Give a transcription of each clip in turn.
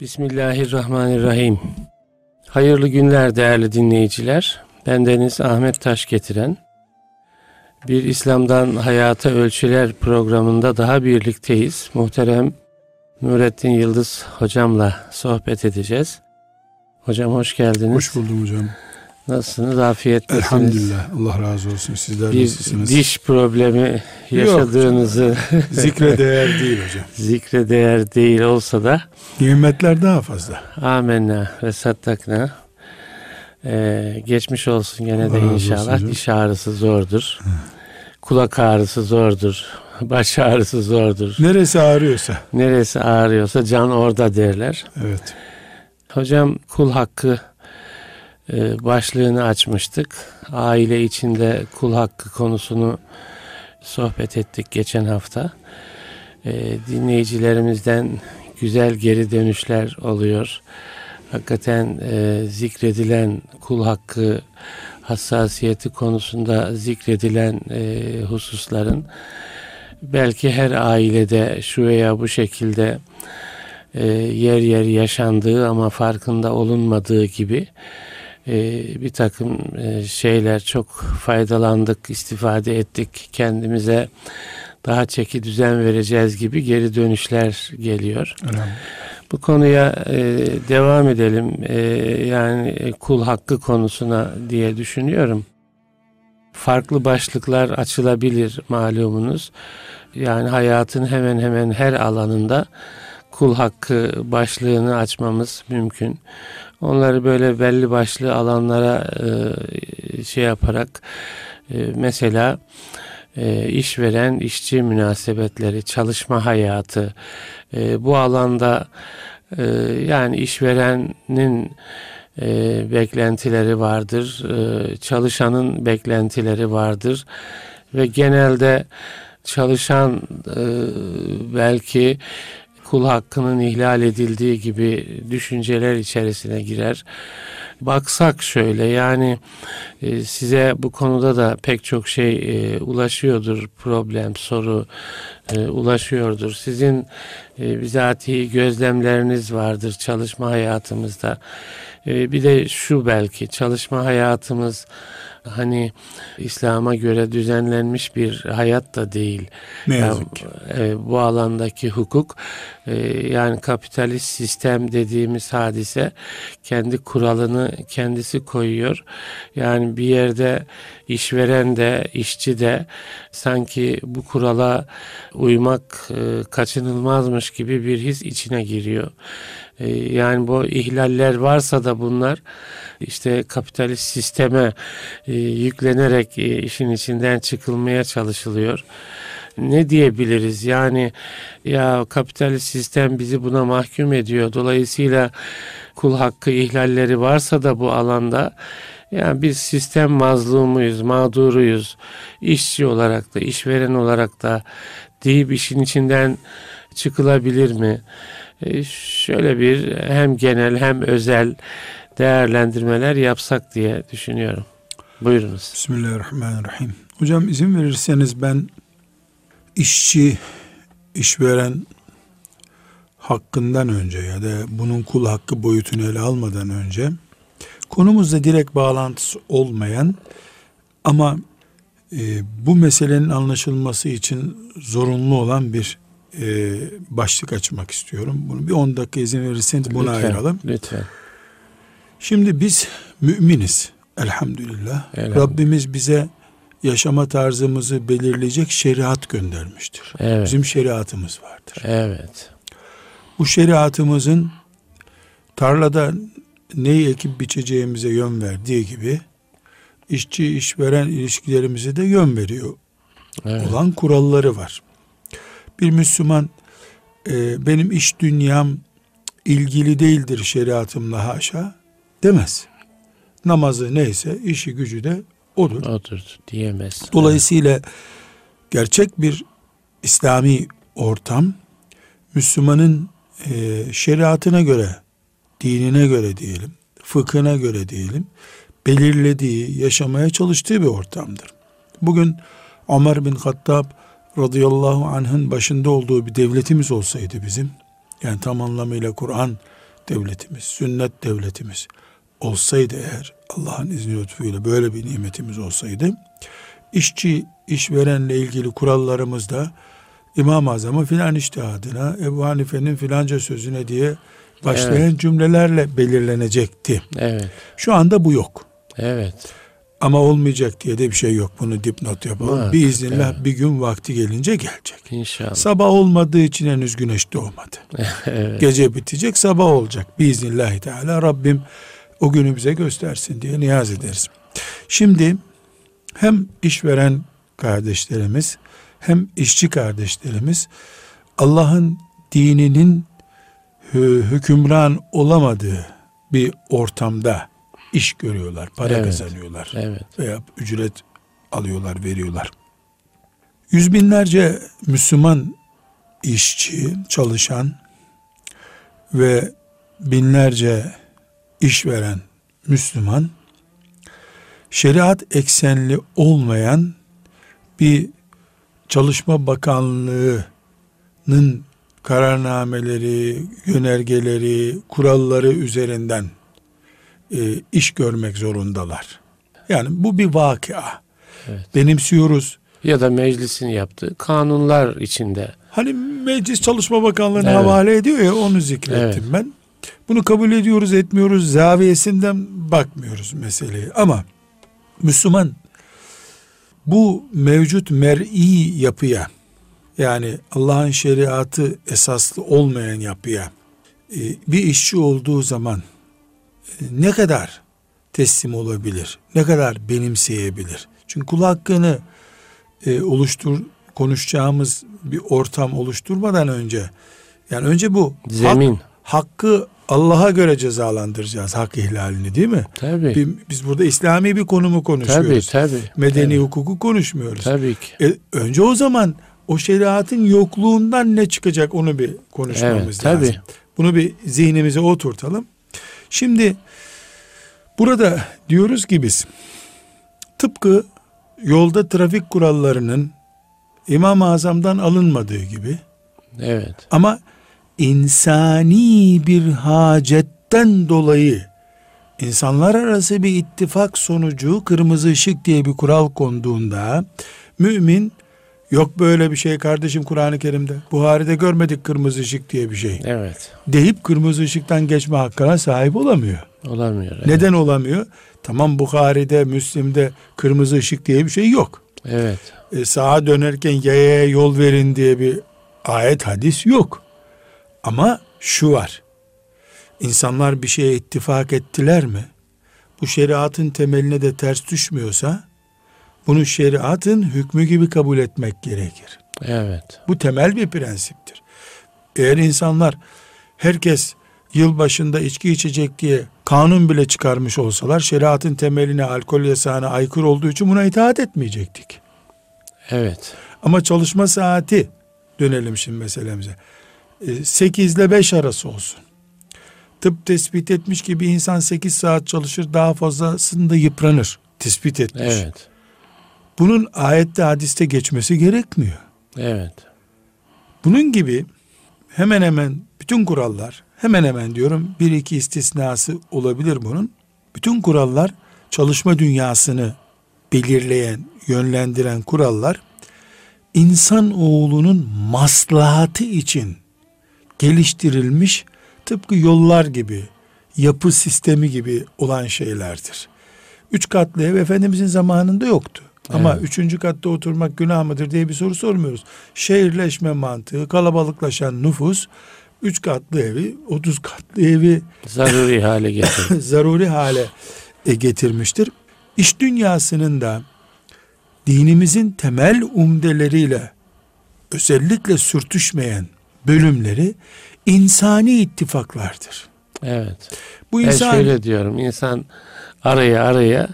Bismillahirrahmanirrahim. Hayırlı günler değerli dinleyiciler. Bendeniz Ahmet Taş getiren bir İslam'dan Hayata Ölçüler programında daha birlikteyiz. Muhterem Nurettin Yıldız hocamla sohbet edeceğiz. Hocam hoş geldiniz. Hoş buldum hocam. Nasılsınız? Afiyettesiniz. Elhamdülillah. Allah razı olsun. Sizler bir nasılsınız? diş problemi yaşadığınızı zikre değer değil hocam. zikre değer değil olsa da Nimetler daha fazla. amenna ve sattakna ee, geçmiş olsun gene Allah de olsun inşallah. hocam. Diş ağrısı zordur. Kulak ağrısı zordur. Baş ağrısı zordur. Neresi ağrıyorsa. Neresi ağrıyorsa can orada derler. Evet. Hocam kul hakkı başlığını açmıştık. Aile içinde kul hakkı konusunu sohbet ettik geçen hafta. E, dinleyicilerimizden güzel geri dönüşler oluyor. Hakikaten e, zikredilen kul hakkı hassasiyeti konusunda zikredilen e, hususların belki her ailede şu veya bu şekilde e, yer yer yaşandığı ama farkında olunmadığı gibi e, bir takım e, şeyler çok faydalandık, istifade ettik, kendimize daha çeki düzen vereceğiz gibi geri dönüşler geliyor. Elhamdülillah. Bu konuya e, devam edelim. E, yani kul hakkı konusuna diye düşünüyorum. Farklı başlıklar açılabilir malumunuz. Yani hayatın hemen hemen her alanında kul hakkı başlığını açmamız mümkün. Onları böyle belli başlı alanlara e, şey yaparak e, mesela e, işveren işçi münasebetleri, çalışma hayatı bu alanda yani işverenin e, beklentileri vardır, e, çalışanın beklentileri vardır ve genelde çalışan e, belki kul hakkının ihlal edildiği gibi düşünceler içerisine girer. Baksak şöyle yani e, size bu konuda da pek çok şey e, ulaşıyordur problem soru e, ulaşıyordur. Sizin bizatihi gözlemleriniz vardır çalışma hayatımızda. Bir de şu belki çalışma hayatımız hani İslam'a göre düzenlenmiş bir hayat da değil. Ne Ya, yazık ki. e, bu alandaki hukuk e, yani kapitalist sistem dediğimiz hadise kendi kuralını kendisi koyuyor. Yani bir yerde işveren de işçi de sanki bu kurala uymak e, kaçınılmazmış gibi bir his içine giriyor. E, yani bu ihlaller varsa da bunlar işte kapitalist sisteme e, yüklenerek e, işin içinden çıkılmaya çalışılıyor. Ne diyebiliriz? Yani ya kapitalist sistem bizi buna mahkum ediyor. Dolayısıyla kul hakkı ihlalleri varsa da bu alanda yani biz sistem mazlumuyuz, mağduruyuz. İşçi olarak da, işveren olarak da deyip işin içinden çıkılabilir mi? E, şöyle bir hem genel hem özel değerlendirmeler yapsak diye düşünüyorum. Buyurunuz. Bismillahirrahmanirrahim. Hocam izin verirseniz ben işçi, işveren hakkından önce ya da bunun kul hakkı boyutunu ele almadan önce konumuzla direkt bağlantısı olmayan ama e, bu meselenin anlaşılması için zorunlu olan bir e, başlık açmak istiyorum. Bunu bir 10 dakika izin verirseniz buna Lütfen, ayıralım. Lütfen. Şimdi biz müminiz elhamdülillah. Elhamdülillah. Rabbimiz bize yaşama tarzımızı belirleyecek şeriat göndermiştir. Evet. Bizim şeriatımız vardır. Evet. Bu şeriatımızın tarlada neyi ekip biçeceğimize yön verdiği gibi işçi işveren ilişkilerimize de yön veriyor Evet. olan kuralları var. Bir Müslüman e, benim iş dünyam ilgili değildir şeriatımla haşa demez. Namazı neyse işi gücü de odur. Odur diyemez. Dolayısıyla gerçek bir İslami ortam Müslümanın e, şeriatına göre, dinine göre diyelim, fıkhına göre diyelim, belirlediği, yaşamaya çalıştığı bir ortamdır. Bugün Ömer bin Hattab radıyallahu anh'ın başında olduğu bir devletimiz olsaydı bizim, yani tam anlamıyla Kur'an devletimiz, sünnet devletimiz olsaydı eğer Allah'ın izni lütfuyla böyle bir nimetimiz olsaydı işçi işverenle ilgili kurallarımızda İmam-ı Azam'ın filan iştihadına, Ebu Hanife'nin filanca sözüne diye başlayan evet. cümlelerle belirlenecekti. Evet. Şu anda bu yok. Evet. Ama olmayacak diye de bir şey yok. Bunu dipnot yapalım. Muhakkak, Biiznillah evet. bir gün vakti gelince gelecek. İnşallah. Sabah olmadığı için henüz güneş doğmadı. evet. Gece bitecek, sabah olacak. Biiznillah Teala Rabbim o günü bize göstersin diye niyaz ederiz. Şimdi hem işveren kardeşlerimiz hem işçi kardeşlerimiz Allah'ın dininin hükümran olamadığı bir ortamda iş görüyorlar, para evet, kazanıyorlar evet. veya ücret alıyorlar, veriyorlar. Yüz binlerce Müslüman işçi, çalışan ve binlerce işveren Müslüman şeriat eksenli olmayan bir Çalışma Bakanlığı'nın kararnameleri, yönergeleri, kuralları üzerinden e, iş görmek zorundalar. Yani bu bir vakia. Evet. Benimsiyoruz. Ya da meclisin yaptığı kanunlar içinde. Hani Meclis Çalışma Bakanlığı'na evet. havale ediyor ya onu zikrettim evet. ben. Bunu kabul ediyoruz etmiyoruz zaviyesinden bakmıyoruz meseleye. Ama Müslüman bu mevcut mer'i yapıya yani Allah'ın şeriatı esaslı olmayan yapıya e, bir işçi olduğu zaman ne kadar teslim olabilir? Ne kadar benimseyebilir? Çünkü kul hakkını e, oluştur konuşacağımız bir ortam oluşturmadan önce yani önce bu zemin hak, hakkı Allah'a göre cezalandıracağız hak ihlalini değil mi? Tabii. Biz burada İslami bir konumu konuşuyoruz. Tabii tabii. Medeni tabii. hukuku konuşmuyoruz. Tabii ki. E, önce o zaman o şeriatın yokluğundan ne çıkacak onu bir konuşmamız evet, lazım. Tabii. Bunu bir zihnimize oturtalım. Şimdi burada diyoruz ki biz tıpkı yolda trafik kurallarının İmam-ı Azam'dan alınmadığı gibi Evet. Ama insani bir hacetten dolayı insanlar arası bir ittifak sonucu kırmızı ışık diye bir kural konduğunda mümin yok böyle bir şey kardeşim Kur'an-ı Kerim'de Buhari'de görmedik kırmızı ışık diye bir şey. Evet. Deyip kırmızı ışıktan geçme hakkına sahip olamıyor. Olamıyor. Evet. Neden olamıyor? Tamam Bukhari'de, Müslim'de kırmızı ışık diye bir şey yok. Evet. E, sağa dönerken yaya yol verin diye bir ayet hadis yok. Ama şu var. İnsanlar bir şeye ittifak ettiler mi? Bu şeriatın temeline de ters düşmüyorsa bunu şeriatın hükmü gibi kabul etmek gerekir. Evet. Bu temel bir prensiptir. Eğer insanlar herkes yıl başında içki içecek diye kanun bile çıkarmış olsalar şeriatın temeline alkol yasağına aykırı olduğu için buna itaat etmeyecektik. Evet. Ama çalışma saati dönelim şimdi meselemize. 8 ile 5 arası olsun. Tıp tespit etmiş ki bir insan 8 saat çalışır daha fazlasında yıpranır. Tespit etmiş. Evet. Bunun ayette hadiste geçmesi gerekmiyor. Evet. Bunun gibi hemen hemen bütün kurallar hemen hemen diyorum bir iki istisnası olabilir bunun. Bütün kurallar çalışma dünyasını belirleyen, yönlendiren kurallar insan oğlunun maslahatı için geliştirilmiş tıpkı yollar gibi, yapı sistemi gibi olan şeylerdir. Üç katlı ev Efendimizin zamanında yoktu. Evet. Ama üçüncü katta oturmak günah mıdır diye bir soru sormuyoruz. Şehirleşme mantığı, kalabalıklaşan nüfus, üç katlı evi, otuz katlı evi zaruri hale getirdi. zaruri hale e, getirmiştir. İş dünyasının da dinimizin temel umdeleriyle özellikle sürtüşmeyen bölümleri insani ittifaklardır. Evet. Bu insan ben şöyle diyorum. insan araya araya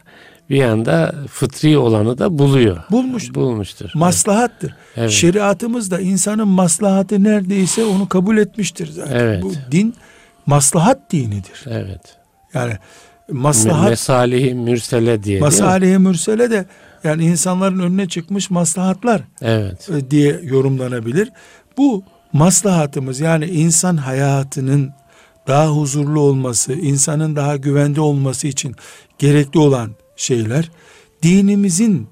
bir anda fıtri olanı da buluyor. Bulmuş. Bulmuştur. Maslahattır. Evet. Şeriatımız da insanın maslahatı neredeyse onu kabul etmiştir zaten. Evet. Bu din maslahat dinidir. Evet. Yani maslahat mesalihi mürsele diye. Mesalihi mürsele de yani insanların önüne çıkmış maslahatlar evet. E, diye yorumlanabilir. Bu maslahatımız yani insan hayatının daha huzurlu olması, insanın daha güvende olması için gerekli olan şeyler dinimizin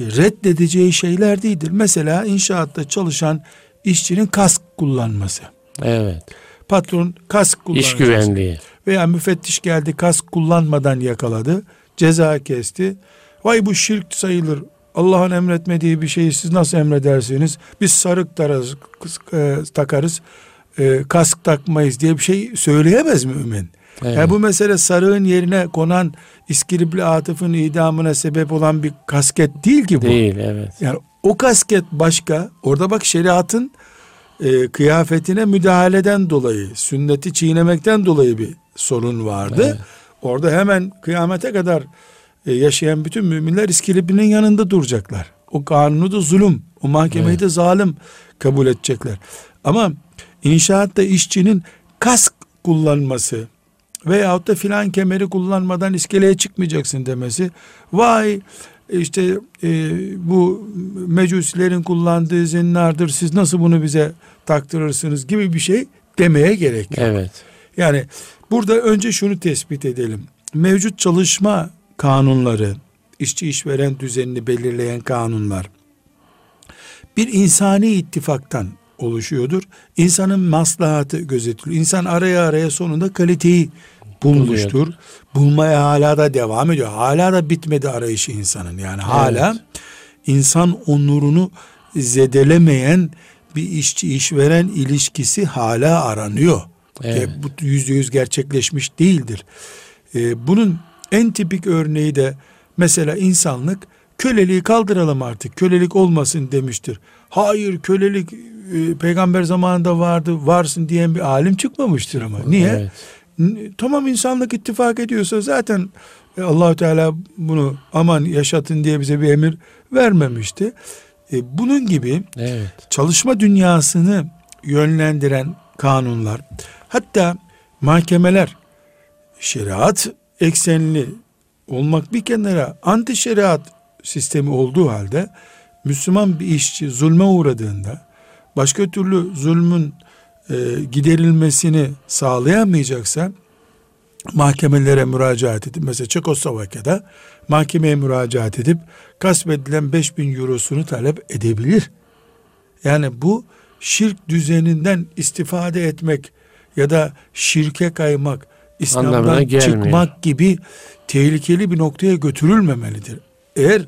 e, reddedeceği şeyler değildir. Mesela inşaatta çalışan işçinin kask kullanması. Evet. Patron kask kullanacak. İş güvenliği. Veya müfettiş geldi kask kullanmadan yakaladı. Ceza kesti. Vay bu şirk sayılır. Allah'ın emretmediği bir şeyi siz nasıl emredersiniz? Biz sarık tararız, e, takarız, e, kask takmayız diye bir şey söyleyemez mümin. Evet. Yani bu mesele sarığın yerine konan İskilipli Atıf'ın idamına sebep olan bir kasket değil ki bu. Değil evet. Yani o kasket başka. Orada bak şeriatın e, kıyafetine müdahaleden dolayı, sünneti çiğnemekten dolayı bir sorun vardı. Evet. Orada hemen kıyamete kadar e, yaşayan bütün müminler İskilip'inin yanında duracaklar. O kanunu da zulüm, o mahkemeyi evet. de zalim kabul edecekler. Ama inşaatta işçinin kask kullanması veyahut da filan kemeri kullanmadan iskeleye çıkmayacaksın demesi. Vay işte e, bu mecusilerin kullandığı zinnardır siz nasıl bunu bize taktırırsınız gibi bir şey demeye gerek yok. Evet. Yani burada önce şunu tespit edelim. Mevcut çalışma kanunları, işçi işveren düzenini belirleyen kanunlar bir insani ittifaktan oluşuyordur. İnsanın maslahatı gözetiliyor. İnsan araya araya sonunda kaliteyi bulmuştur. Buluyor. Bulmaya hala da devam ediyor. Hala da bitmedi arayışı insanın. Yani hala evet. insan onurunu zedelemeyen bir işçi işveren ilişkisi hala aranıyor. Evet. Bu yüzde yüz gerçekleşmiş değildir. Ee, bunun en tipik örneği de mesela insanlık köleliği kaldıralım artık kölelik olmasın demiştir. Hayır kölelik e, peygamber zamanında vardı varsın diyen bir alim çıkmamıştır ama. Niye? Evet tamam insanlık ittifak ediyorsa zaten e, Allahü Teala bunu aman yaşatın diye bize bir emir vermemişti. E, bunun gibi evet. çalışma dünyasını yönlendiren kanunlar hatta mahkemeler şeriat eksenli olmak bir kenara anti şeriat sistemi olduğu halde Müslüman bir işçi zulme uğradığında başka türlü zulmün e, giderilmesini sağlayamayacaksa mahkemelere müracaat edip mesela Çekoslovakya'da mahkemeye müracaat edip gasp edilen 5000 eurosunu talep edebilir. Yani bu şirk düzeninden istifade etmek ya da şirke kaymak, İslam'dan çıkmak gibi tehlikeli bir noktaya götürülmemelidir. Eğer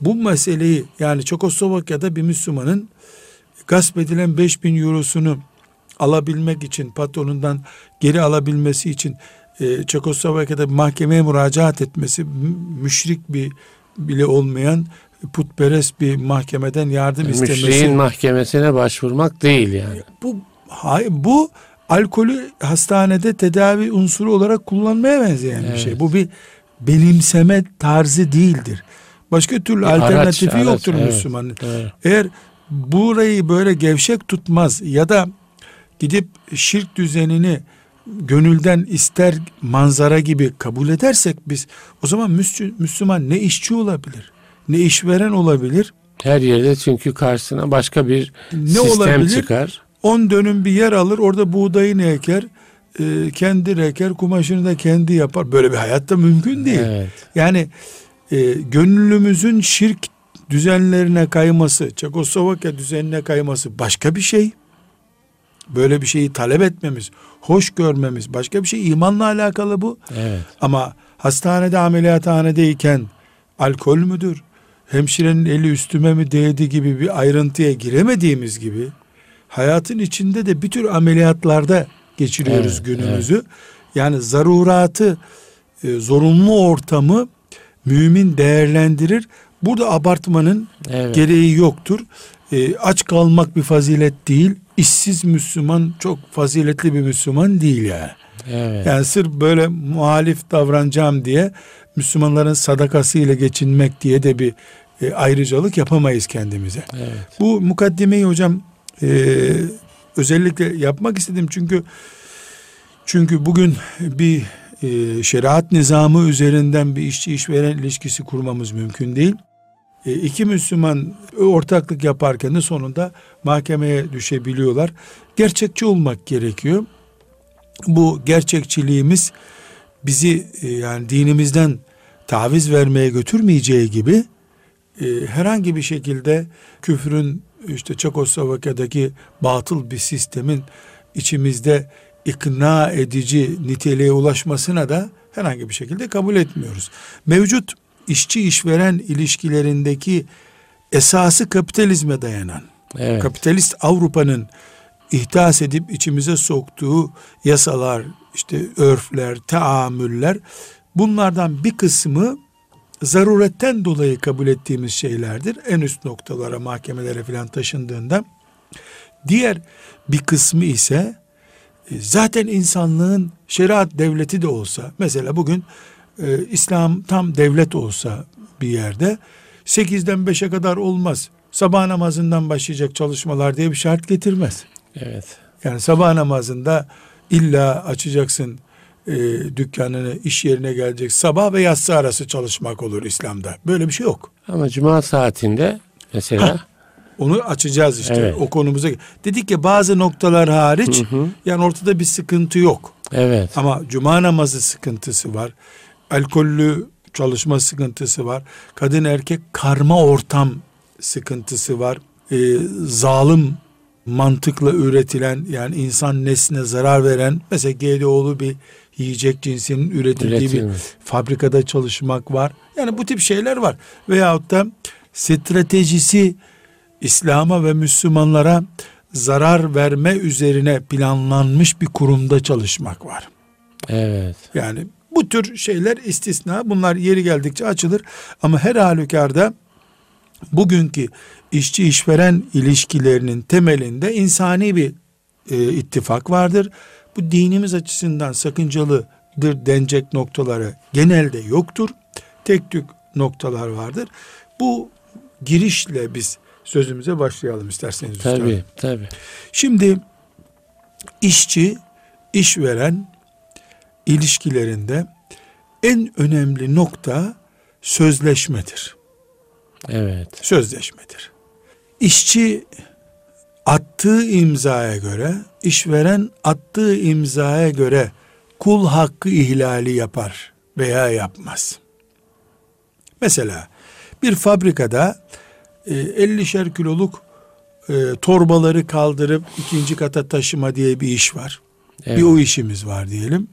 bu meseleyi yani Çekoslovakya'da bir Müslümanın gasp edilen 5000 eurosunu alabilmek için patronundan geri alabilmesi için e, Çekoslovakya'da mahkemeye müracaat etmesi müşrik bir bile olmayan putperest bir mahkemeden yardım yani istemesi. Müşriğin mahkemesine başvurmak değil yani. Bu hayır, bu alkolü hastanede tedavi unsuru olarak kullanmaya benzeyen evet. bir şey. Bu bir benimseme tarzı değildir. Başka türlü bir alternatifi araç, yoktur araç, Müslümanın. Evet, evet. Eğer burayı böyle gevşek tutmaz ya da gidip şirk düzenini gönülden ister manzara gibi kabul edersek biz o zaman Müslüman ne işçi olabilir ne işveren olabilir her yerde çünkü karşısına başka bir ne sistem olabilir? çıkar. 10 dönüm bir yer alır orada buğdayını eker e, kendi reker kumaşını da kendi yapar. Böyle bir hayatta mümkün değil. Evet. Yani e, gönlümüzün şirk düzenlerine kayması, Çekoslovakya düzenine kayması başka bir şey böyle bir şeyi talep etmemiz, hoş görmemiz başka bir şey imanla alakalı bu. Evet. Ama hastanede ameliyathanedeyken alkol müdür? Hemşirenin eli üstüme mi değdi gibi bir ayrıntıya giremediğimiz gibi hayatın içinde de bir tür ameliyatlarda geçiriyoruz evet, günümüzü. Evet. Yani zaruratı, e, zorunlu ortamı mümin değerlendirir. Burada abartmanın evet. gereği yoktur. E, aç kalmak bir fazilet değil işsiz Müslüman çok faziletli bir Müslüman değil yani. Evet. Yani sırf böyle muhalif davranacağım diye Müslümanların sadakasıyla geçinmek diye de bir e, ayrıcalık yapamayız kendimize. Evet. Bu mukaddimeyi hocam e, özellikle yapmak istedim çünkü çünkü bugün bir e, şeriat nizamı üzerinden bir işçi işveren ilişkisi kurmamız mümkün değil. E, iki Müslüman ortaklık yaparken de sonunda mahkemeye düşebiliyorlar. Gerçekçi olmak gerekiyor. bu gerçekçiliğimiz bizi e, yani dinimizden taviz vermeye götürmeyeceği gibi e, herhangi bir şekilde küfrün işte Çekoslovakya'daki batıl bir sistemin içimizde ikna edici niteliğe ulaşmasına da herhangi bir şekilde kabul etmiyoruz. Mevcut işçi işveren ilişkilerindeki esası kapitalizme dayanan, evet. kapitalist Avrupa'nın ihdas edip içimize soktuğu yasalar, işte örfler, taamüller bunlardan bir kısmı zaruretten dolayı kabul ettiğimiz şeylerdir. En üst noktalara, mahkemelere filan taşındığında diğer bir kısmı ise e, zaten insanlığın şeriat devleti de olsa mesela bugün e, İslam tam devlet olsa bir yerde 8'den 5'e kadar olmaz. Sabah namazından başlayacak çalışmalar diye bir şart getirmez. Evet. Yani sabah namazında illa açacaksın e, dükkanını, iş yerine gelecek. Sabah ve yatsı arası çalışmak olur İslam'da. Böyle bir şey yok. Ama cuma saatinde mesela ha, onu açacağız işte evet. o konumuza. Dedik ya bazı noktalar hariç hı hı. yani ortada bir sıkıntı yok. Evet. Ama cuma namazı sıkıntısı var. Alkollü çalışma sıkıntısı var. Kadın erkek karma ortam sıkıntısı var. Ee, zalim mantıkla üretilen yani insan nesline zarar veren mesela GDO'lu bir yiyecek cinsinin üretildiği Üretilmiş. bir fabrikada çalışmak var. Yani bu tip şeyler var. Veyahut da stratejisi İslam'a ve Müslümanlara zarar verme üzerine planlanmış bir kurumda çalışmak var. Evet. Yani bu tür şeyler istisna. Bunlar yeri geldikçe açılır. Ama her halükarda bugünkü işçi işveren ilişkilerinin temelinde insani bir e, ittifak vardır. Bu dinimiz açısından sakıncalıdır denecek noktaları genelde yoktur. Tek tük noktalar vardır. Bu girişle biz sözümüze başlayalım isterseniz. Tabii, üstad. tabii. Şimdi işçi, işveren ilişkilerinde en önemli nokta sözleşmedir. Evet. Sözleşmedir. İşçi attığı imzaya göre, işveren attığı imzaya göre kul hakkı ihlali yapar veya yapmaz. Mesela bir fabrikada 50'şer e, kiloluk e, torbaları kaldırıp ikinci kata taşıma diye bir iş var. Evet. Bir o işimiz var diyelim.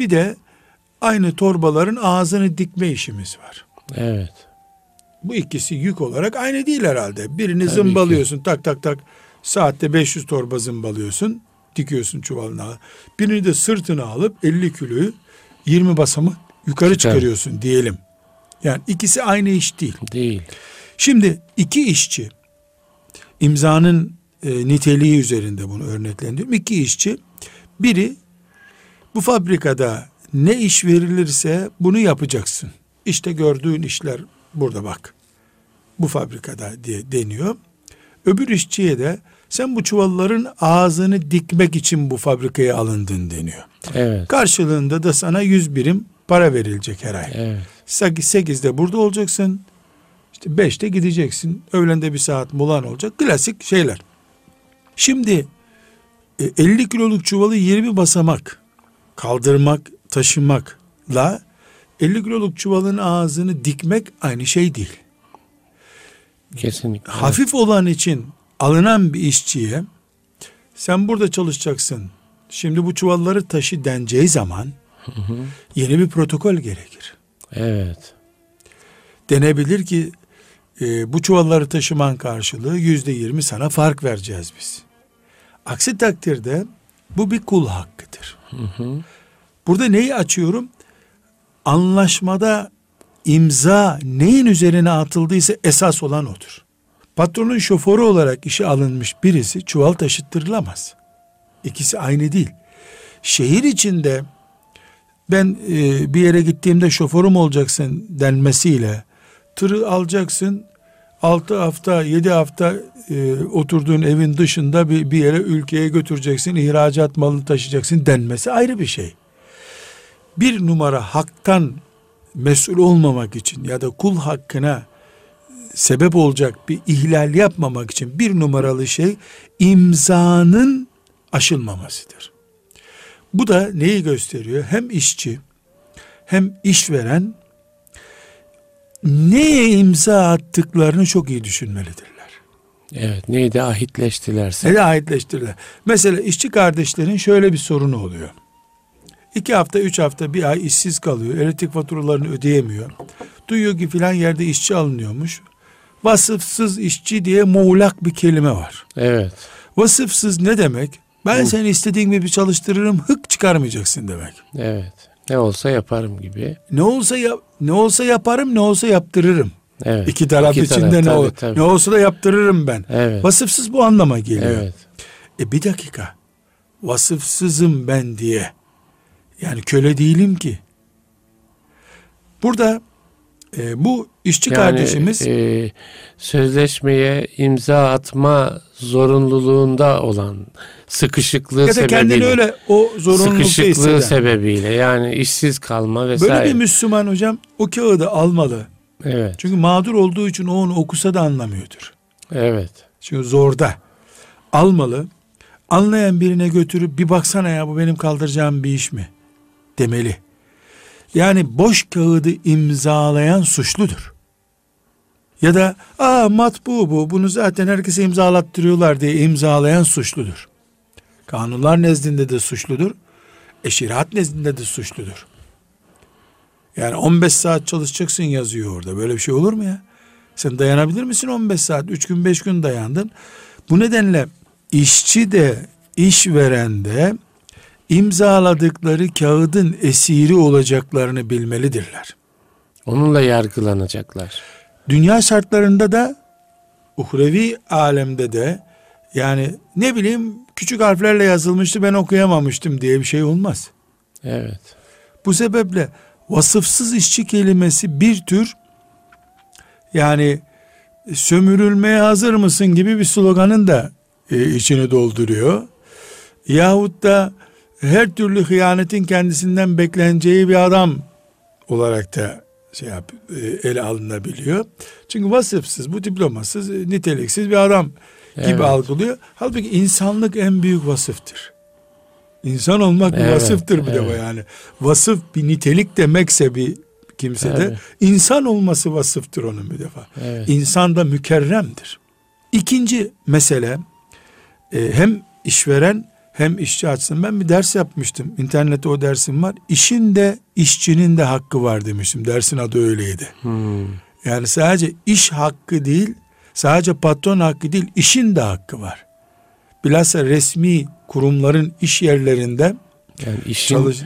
Bir de aynı torbaların ağzını dikme işimiz var. Evet. Bu ikisi yük olarak aynı değil herhalde. Birini Tabii zımbalıyorsun ki. tak tak tak saatte 500 torba zımbalıyorsun dikiyorsun çuvalına. Birini de sırtına alıp 50 kiloyu 20 basamı yukarı Çıkar. çıkarıyorsun diyelim. Yani ikisi aynı iş değil. Değil. Şimdi iki işçi imzanın e, niteliği üzerinde bunu örneklendiriyorum. İki işçi biri bu fabrikada ne iş verilirse bunu yapacaksın. İşte gördüğün işler burada bak. Bu fabrikada diye deniyor. Öbür işçiye de sen bu çuvalların ağzını dikmek için bu fabrikaya alındın deniyor. Evet. Karşılığında da sana yüz birim para verilecek her ay. Evet. Sekizde burada olacaksın. İşte beşte gideceksin. Öğlende bir saat molan olacak. Klasik şeyler. Şimdi 50 e, kiloluk çuvalı 20 basamak kaldırmak, taşımakla 50 kiloluk çuvalın ağzını dikmek aynı şey değil. Kesinlikle. Hafif olan için alınan bir işçiye sen burada çalışacaksın. Şimdi bu çuvalları taşı deneceği zaman hı hı. yeni bir protokol gerekir. Evet. Denebilir ki e, bu çuvalları taşıman karşılığı yüzde yirmi sana fark vereceğiz biz. Aksi takdirde bu bir kul hakkıdır. Hı hı. Burada neyi açıyorum? Anlaşmada imza neyin üzerine atıldıysa esas olan odur. Patronun şoförü olarak işe alınmış birisi çuval taşıttırılamaz. İkisi aynı değil. Şehir içinde ben e, bir yere gittiğimde şoförüm olacaksın denmesiyle tırı alacaksın 6 hafta 7 hafta e, oturduğun evin dışında bir, bir yere ülkeye götüreceksin ihracat malı taşıyacaksın denmesi ayrı bir şey. Bir numara haktan mesul olmamak için ya da kul hakkına sebep olacak bir ihlal yapmamak için bir numaralı şey imzanın aşılmamasıdır. Bu da neyi gösteriyor? Hem işçi hem işveren neye imza attıklarını çok iyi düşünmelidirler. Evet neydi ahitleştilerse. Ne de ahitleştirdiler. Mesela işçi kardeşlerin şöyle bir sorunu oluyor. İki hafta, üç hafta, bir ay işsiz kalıyor. Elektrik faturalarını ödeyemiyor. Duyuyor ki filan yerde işçi alınıyormuş. Vasıfsız işçi diye muğlak bir kelime var. Evet. Vasıfsız ne demek? Ben seni istediğin gibi çalıştırırım, hık çıkarmayacaksın demek. Evet. Ne olsa yaparım gibi. Ne olsa ya, ne olsa yaparım, ne olsa yaptırırım. Evet. İki taraf İki içinde taraf, ne tabii, ol, tabii. ne olsa da yaptırırım ben. Evet. Vasıfsız bu anlama geliyor. Evet. E bir dakika. Vasıfsızım ben diye. Yani köle değilim ki. Burada e, bu işçi Yani kardeşimiz e, sözleşmeye imza atma zorunluluğunda olan sıkışıklığı ya sebebiyle kendini öyle o zorunlulukta sıkışıklığı hisseden. sebebiyle yani işsiz kalma vesaire. Böyle bir Müslüman hocam o kağıdı almalı. evet. Çünkü mağdur olduğu için o onu okusa da anlamıyordur. Evet. Çünkü zorda. Almalı. Anlayan birine götürüp bir baksana ya bu benim kaldıracağım bir iş mi? Demeli. Yani boş kağıdı imzalayan suçludur. Ya da aa matbu bu bunu zaten herkese imzalattırıyorlar diye imzalayan suçludur. Kanunlar nezdinde de suçludur. Eşirat nezdinde de suçludur. Yani 15 saat çalışacaksın yazıyor orada. Böyle bir şey olur mu ya? Sen dayanabilir misin 15 saat? 3 gün 5 gün dayandın. Bu nedenle işçi de işveren de imzaladıkları kağıdın esiri olacaklarını bilmelidirler. Onunla yargılanacaklar. Dünya şartlarında da uhrevi alemde de yani ne bileyim küçük harflerle yazılmıştı ben okuyamamıştım diye bir şey olmaz. Evet. Bu sebeple vasıfsız işçi kelimesi bir tür yani sömürülmeye hazır mısın gibi bir sloganın da e, içini dolduruyor. Yahut da her türlü hıyanetin kendisinden bekleneceği bir adam olarak da şey yap, e, ele alınabiliyor. Çünkü vasıfsız, bu diplomasız, e, niteliksiz bir adam gibi Evet. algılıyor. Halbuki insanlık en büyük vasıftır. İnsan olmak bir Evet, vasıftır bir de bu evet. yani. Vasıf bir nitelik demekse bir kimsede Tabii. insan olması vasıftır onun bir defa. Evet. İnsan da mükerremdir. İkinci mesele e, hem işveren hem işçi açsın. Ben bir ders yapmıştım. İnternette o dersim var. İşin de işçinin de hakkı var demiştim. Dersin adı öyleydi. Hmm. Yani sadece iş hakkı değil, sadece patron hakkı değil, işin de hakkı var. Bilhassa resmi kurumların iş yerlerinde Yani işin çalış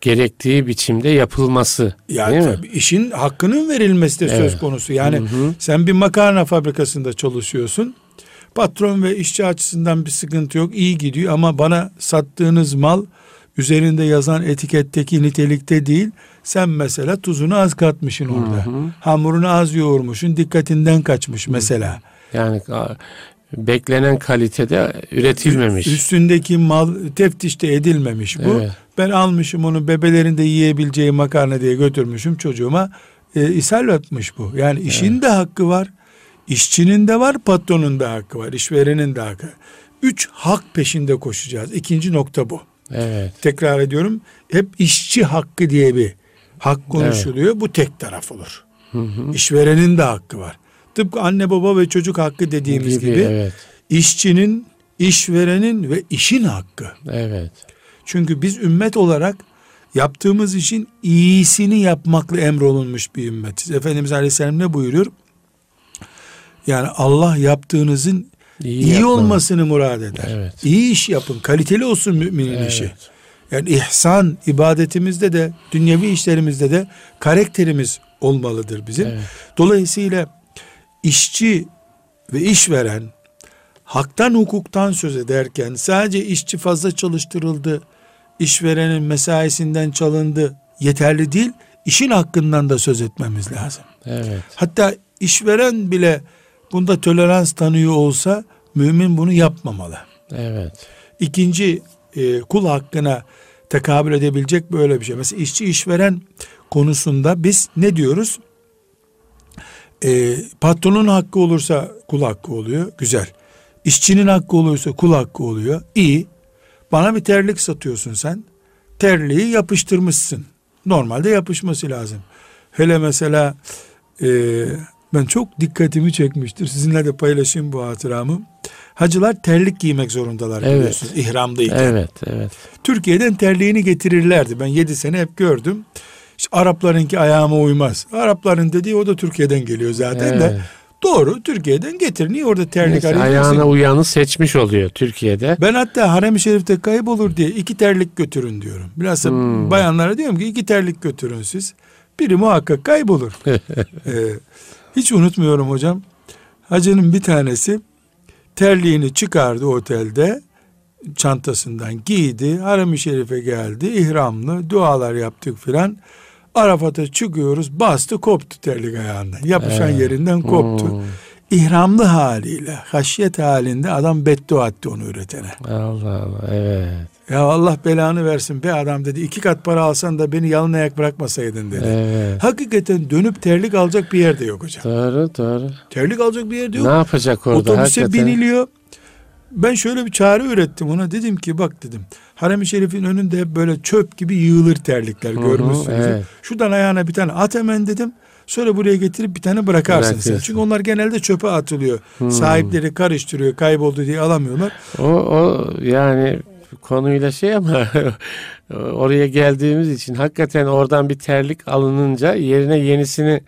gerektiği biçimde yapılması. ya değil mi? tabii işin hakkının verilmesi de söz Evet. konusu. Yani Hı hı. sen bir makarna fabrikasında çalışıyorsun. Patron ve işçi açısından bir sıkıntı yok. iyi gidiyor ama bana sattığınız mal üzerinde yazan etiketteki nitelikte değil. Sen mesela tuzunu az katmışsın orada. Hamurunu az yoğurmuşsun. Dikkatinden kaçmış mesela. Yani beklenen kalitede üretilmemiş. Üstündeki mal teftişte edilmemiş bu. Evet. Ben almışım onu bebelerinde yiyebileceği makarna diye götürmüşüm çocuğuma. E, ishal etmiş bu. Yani işin de hakkı var. İşçinin de var, patronun da hakkı var, işverenin de hakkı. Üç hak peşinde koşacağız. İkinci nokta bu. Evet. Tekrar ediyorum. Hep işçi hakkı diye bir hak konuşuluyor. Bu tek taraf olur. İşverenin de hakkı var. Tıpkı anne baba ve çocuk hakkı dediğimiz gibi, Evet. işçinin, işverenin ve işin hakkı. Evet. Çünkü biz ümmet olarak yaptığımız işin iyisini yapmakla emrolunmuş bir ümmetiz. Efendimiz Aleyhisselam ne buyuruyor? Yani Allah yaptığınızın İyi, iyi, olmasını murad eder. Evet. İyi iş yapın, kaliteli olsun müminin Evet. işi. Yani ihsan ibadetimizde de, dünyevi işlerimizde de karakterimiz olmalıdır bizim. Evet. Dolayısıyla işçi ve işveren haktan hukuktan söz ederken sadece işçi fazla çalıştırıldı, işverenin mesaisinden çalındı yeterli değil, işin hakkından da söz etmemiz lazım. Evet. Hatta işveren bile bunda tolerans tanıyor olsa mümin bunu yapmamalı. Evet. İkinci e, kul hakkına tekabül edebilecek böyle bir şey. Mesela işçi işveren konusunda biz ne diyoruz? E, patronun hakkı olursa kul hakkı oluyor. Güzel. İşçinin hakkı olursa kul hakkı oluyor. İyi. Bana bir terlik satıyorsun sen. terliği yapıştırmışsın. Normalde yapışması lazım. Hele mesela e, ben çok dikkatimi çekmiştir. Sizinle de paylaşayım bu hatıramı. Hacılar terlik giymek zorundalar Evet. biliyorsunuz. İhramdayken. Evet, evet. Türkiye'den terliğini getirirlerdi. Ben 7 sene hep gördüm. İşte Araplarınki ayağıma uymaz. Arapların dediği o da Türkiye'den geliyor zaten de. Evet. Doğru Türkiye'den getir. Niye orada terlik Neyse, arayacaksın? ayağına uyanı seçmiş oluyor Türkiye'de. Ben hatta harem-i şerifte kaybolur diye iki terlik götürün diyorum. Biraz da Hmm. bayanlara diyorum ki iki terlik götürün siz. Biri muhakkak kaybolur. Ee, hiç unutmuyorum hocam. Hacının bir tanesi terliğini çıkardı otelde. Çantasından giydi. Harem-i şerife geldi. ihramlı dualar yaptık filan. Arafat'a çıkıyoruz. Bastı koptu terlik ayağından. Yapışan Evet. yerinden koptu. Hmm. İhramlı haliyle, haşyet halinde adam beddua etti onu üretene. Allah Allah, evet. Ya Allah belanı versin be adam dedi. iki kat para alsan da beni yalın ayak bırakmasaydın dedi. Evet. Hakikaten dönüp terlik alacak bir yerde yok hocam. Doğru, doğru. Terlik alacak bir yerde yok. Ne yapacak orada Otobüse hakikaten? biniliyor. Ben şöyle bir çare ürettim ona. Dedim ki bak dedim. Harem-i Şerif'in önünde hep böyle çöp gibi yığılır terlikler görmüşsünüz. evet. Şuradan ayağına bir tane at hemen dedim. Sonra buraya getirip bir tane bırakarsın sen. Çünkü onlar genelde çöpe atılıyor. Hmm. Sahipleri karıştırıyor, kayboldu diye alamıyorlar. O, o yani konuyla şey ama oraya geldiğimiz için hakikaten oradan bir terlik alınınca yerine yenisini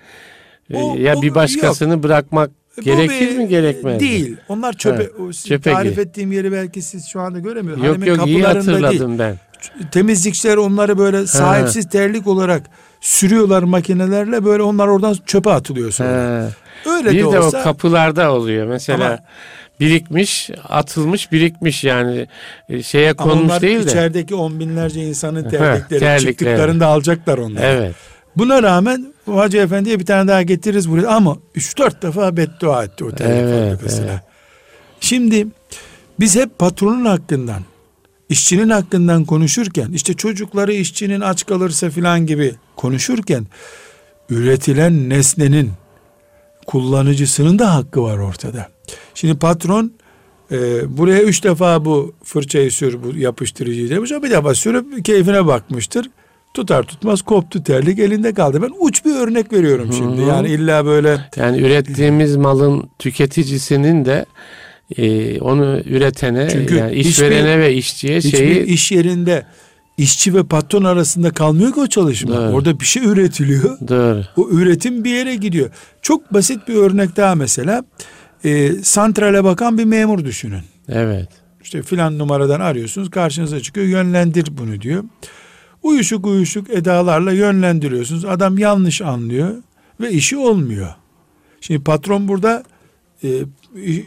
e, O- ya o- bir başkasını bırakmak Bu gerekir bir- mi gerekmez mi? Değil. Onlar çöpe. Çöpe tarif ettiğim yeri belki siz şu anda göremiyorsunuz. Yok Haremin yok iyi hatırladım ben. Değil. Temizlikçiler onları böyle sahipsiz terlik olarak sürüyorlar makinelerle böyle onlar oradan çöpe atılıyor sonra. He. Öyle bir de, de, olsa o kapılarda oluyor mesela Ama- birikmiş atılmış birikmiş yani e, şeye ama konmuş onlar değil de. içerideki on binlerce insanın terlikleri terlikleri. çıktıklarında alacaklar onları. Evet. Buna rağmen bu Hacı Efendi'ye bir tane daha getiririz buraya ama 3-4 defa beddua etti o terlik Evet, evet. Şimdi biz hep patronun hakkından, işçinin hakkından konuşurken, işte çocukları işçinin aç kalırsa filan gibi konuşurken, üretilen nesnenin kullanıcısının da hakkı var ortada. Şimdi patron e, buraya üç defa bu fırçayı sür, bu yapıştırıcıyı demiş ama bir defa sürüp keyfine bakmıştır. Tutar tutmaz koptu terlik elinde kaldı. Ben uç bir örnek veriyorum şimdi. Hı hı. Yani illa böyle Yani ürettiğimiz malın tüketicisinin de e, onu üretene Çünkü yani hiçbir- işverene ve işçiye Hiçbir şeyi iş yerinde işçi ve patron arasında kalmıyor ki o çalışma. Evet. Orada bir şey üretiliyor. doğru. O üretim bir yere gidiyor. Çok basit bir örnek daha mesela. Ee, santrale bakan bir memur düşünün. Evet. İşte filan numaradan arıyorsunuz karşınıza çıkıyor yönlendir bunu diyor. Uyuşuk uyuşuk edalarla yönlendiriyorsunuz. Adam yanlış anlıyor ve işi olmuyor. Şimdi patron burada e,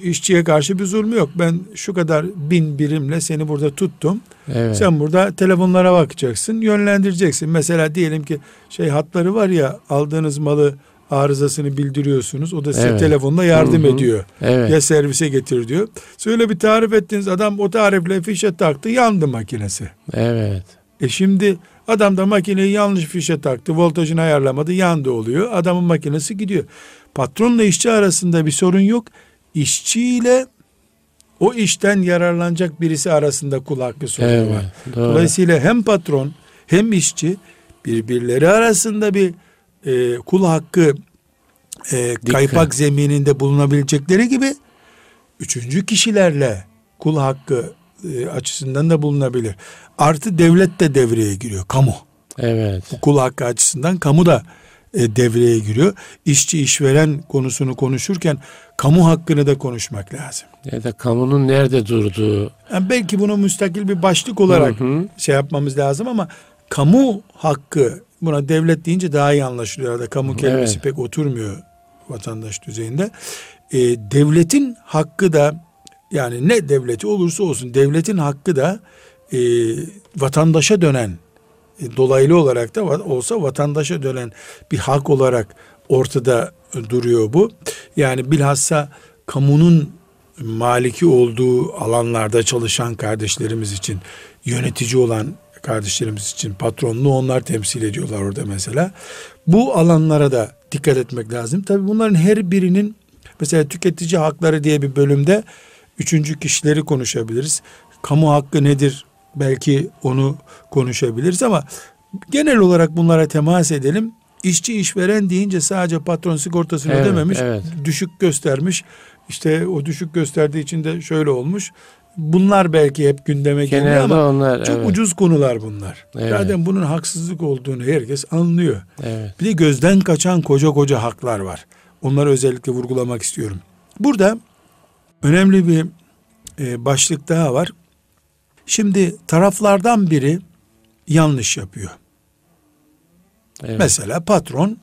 işçiye karşı bir zulmü yok. Ben şu kadar bin birimle seni burada tuttum. Evet. Sen burada telefonlara bakacaksın, yönlendireceksin. Mesela diyelim ki şey hatları var ya aldığınız malı arızasını bildiriyorsunuz. O da size Evet. telefonla yardım Hı hı. ediyor. evet. Ya servise getir diyor. Söyle bir tarif ettiniz adam o tarifle fişe taktı yandı makinesi. Evet. E şimdi adam da makineyi yanlış fişe taktı voltajını ayarlamadı yandı oluyor. Adamın makinesi gidiyor. Patronla işçi arasında bir sorun yok. İşçiyle o işten yararlanacak birisi arasında kul hakkı sorunu var. Evet. Doğru. Dolayısıyla hem patron hem işçi birbirleri arasında bir e, kul hakkı e, kaypak zemininde bulunabilecekleri gibi üçüncü kişilerle kul hakkı e, açısından da bulunabilir. Artı devlet de devreye giriyor. Kamu. Evet. Bu kul hakkı açısından kamu da e, devreye giriyor. İşçi işveren konusunu konuşurken kamu hakkını da konuşmak lazım. Ya da kamunun nerede durduğu. Yani belki bunu müstakil bir başlık olarak Hı hı. şey yapmamız lazım ama kamu hakkı buna devlet deyince daha iyi anlaşılıyor. Da kamu kelimesi Evet. pek oturmuyor vatandaş düzeyinde. Ee, devletin hakkı da yani ne devleti olursa olsun devletin hakkı da e, vatandaşa dönen e, dolaylı olarak da olsa vatandaşa dönen bir hak olarak ortada duruyor bu. Yani bilhassa kamunun maliki olduğu alanlarda çalışan kardeşlerimiz için yönetici olan kardeşlerimiz için patronluğu onlar temsil ediyorlar orada mesela. Bu alanlara da dikkat etmek lazım. Tabii bunların her birinin mesela tüketici hakları diye bir bölümde üçüncü kişileri konuşabiliriz. Kamu hakkı nedir? Belki onu konuşabiliriz ama genel olarak bunlara temas edelim. İşçi işveren deyince sadece patron sigortasını Evet, ödememiş, evet. düşük göstermiş. İşte o düşük gösterdiği için de şöyle olmuş. Bunlar belki hep gündeme geliyor ama onlar çok evet, ucuz konular bunlar. Evet. Zaten bunun haksızlık olduğunu herkes anlıyor. evet. Bir de gözden kaçan koca koca haklar var. Onları özellikle vurgulamak istiyorum. Burada önemli bir e, başlık daha var. Şimdi taraflardan biri yanlış yapıyor. evet. Mesela patron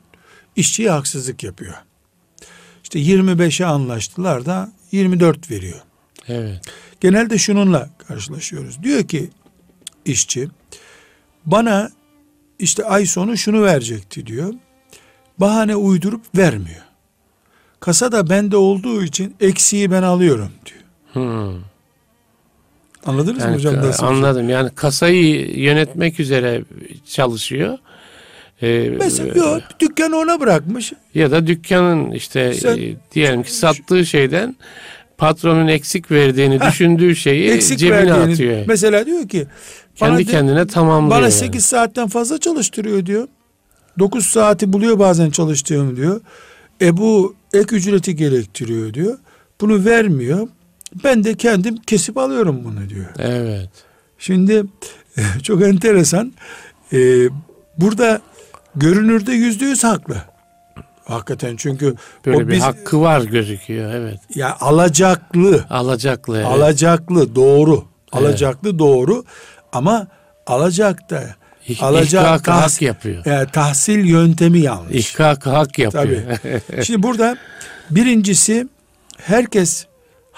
işçiye haksızlık yapıyor. İşte 25'e anlaştılar da 24 veriyor. Evet. Genelde şununla karşılaşıyoruz. Diyor ki işçi bana işte ay sonu şunu verecekti diyor. Bahane uydurup vermiyor. Kasada bende olduğu için eksiği ben alıyorum diyor. Hmm. Anladınız mı Yani, hocam? nasıl şey? anladım. Yani kasayı yönetmek üzere çalışıyor. Ee, Mesela yok dükkanı ona bırakmış. ya da dükkanın işte Sen- e, diyelim ki sattığı şeyden patronun eksik verdiğini düşündüğü şeyi Eksik cebine verdiğini. atıyor. Mesela diyor ki Kendi bana kendine tamamlıyor. Bana yani. 8 saatten fazla çalıştırıyor diyor. 9 saati buluyor bazen çalıştığım diyor. E bu ek ücreti gerektiriyor diyor. Bunu vermiyor. Ben de kendim kesip alıyorum bunu diyor. Evet. Şimdi çok enteresan. Ee, burada görünürde yüzde yüz haklı. Hakikaten çünkü Böyle o bir biz hakkı var gözüküyor. Evet. ya alacaklı, Alacaklı. Evet. alacaklı doğru, alacaklı doğru ama alacakta alacak tahs- hak yapıyor. e, tahsil yöntemi yanlış. İhkakı hak yapıyor. Şimdi burada birincisi herkes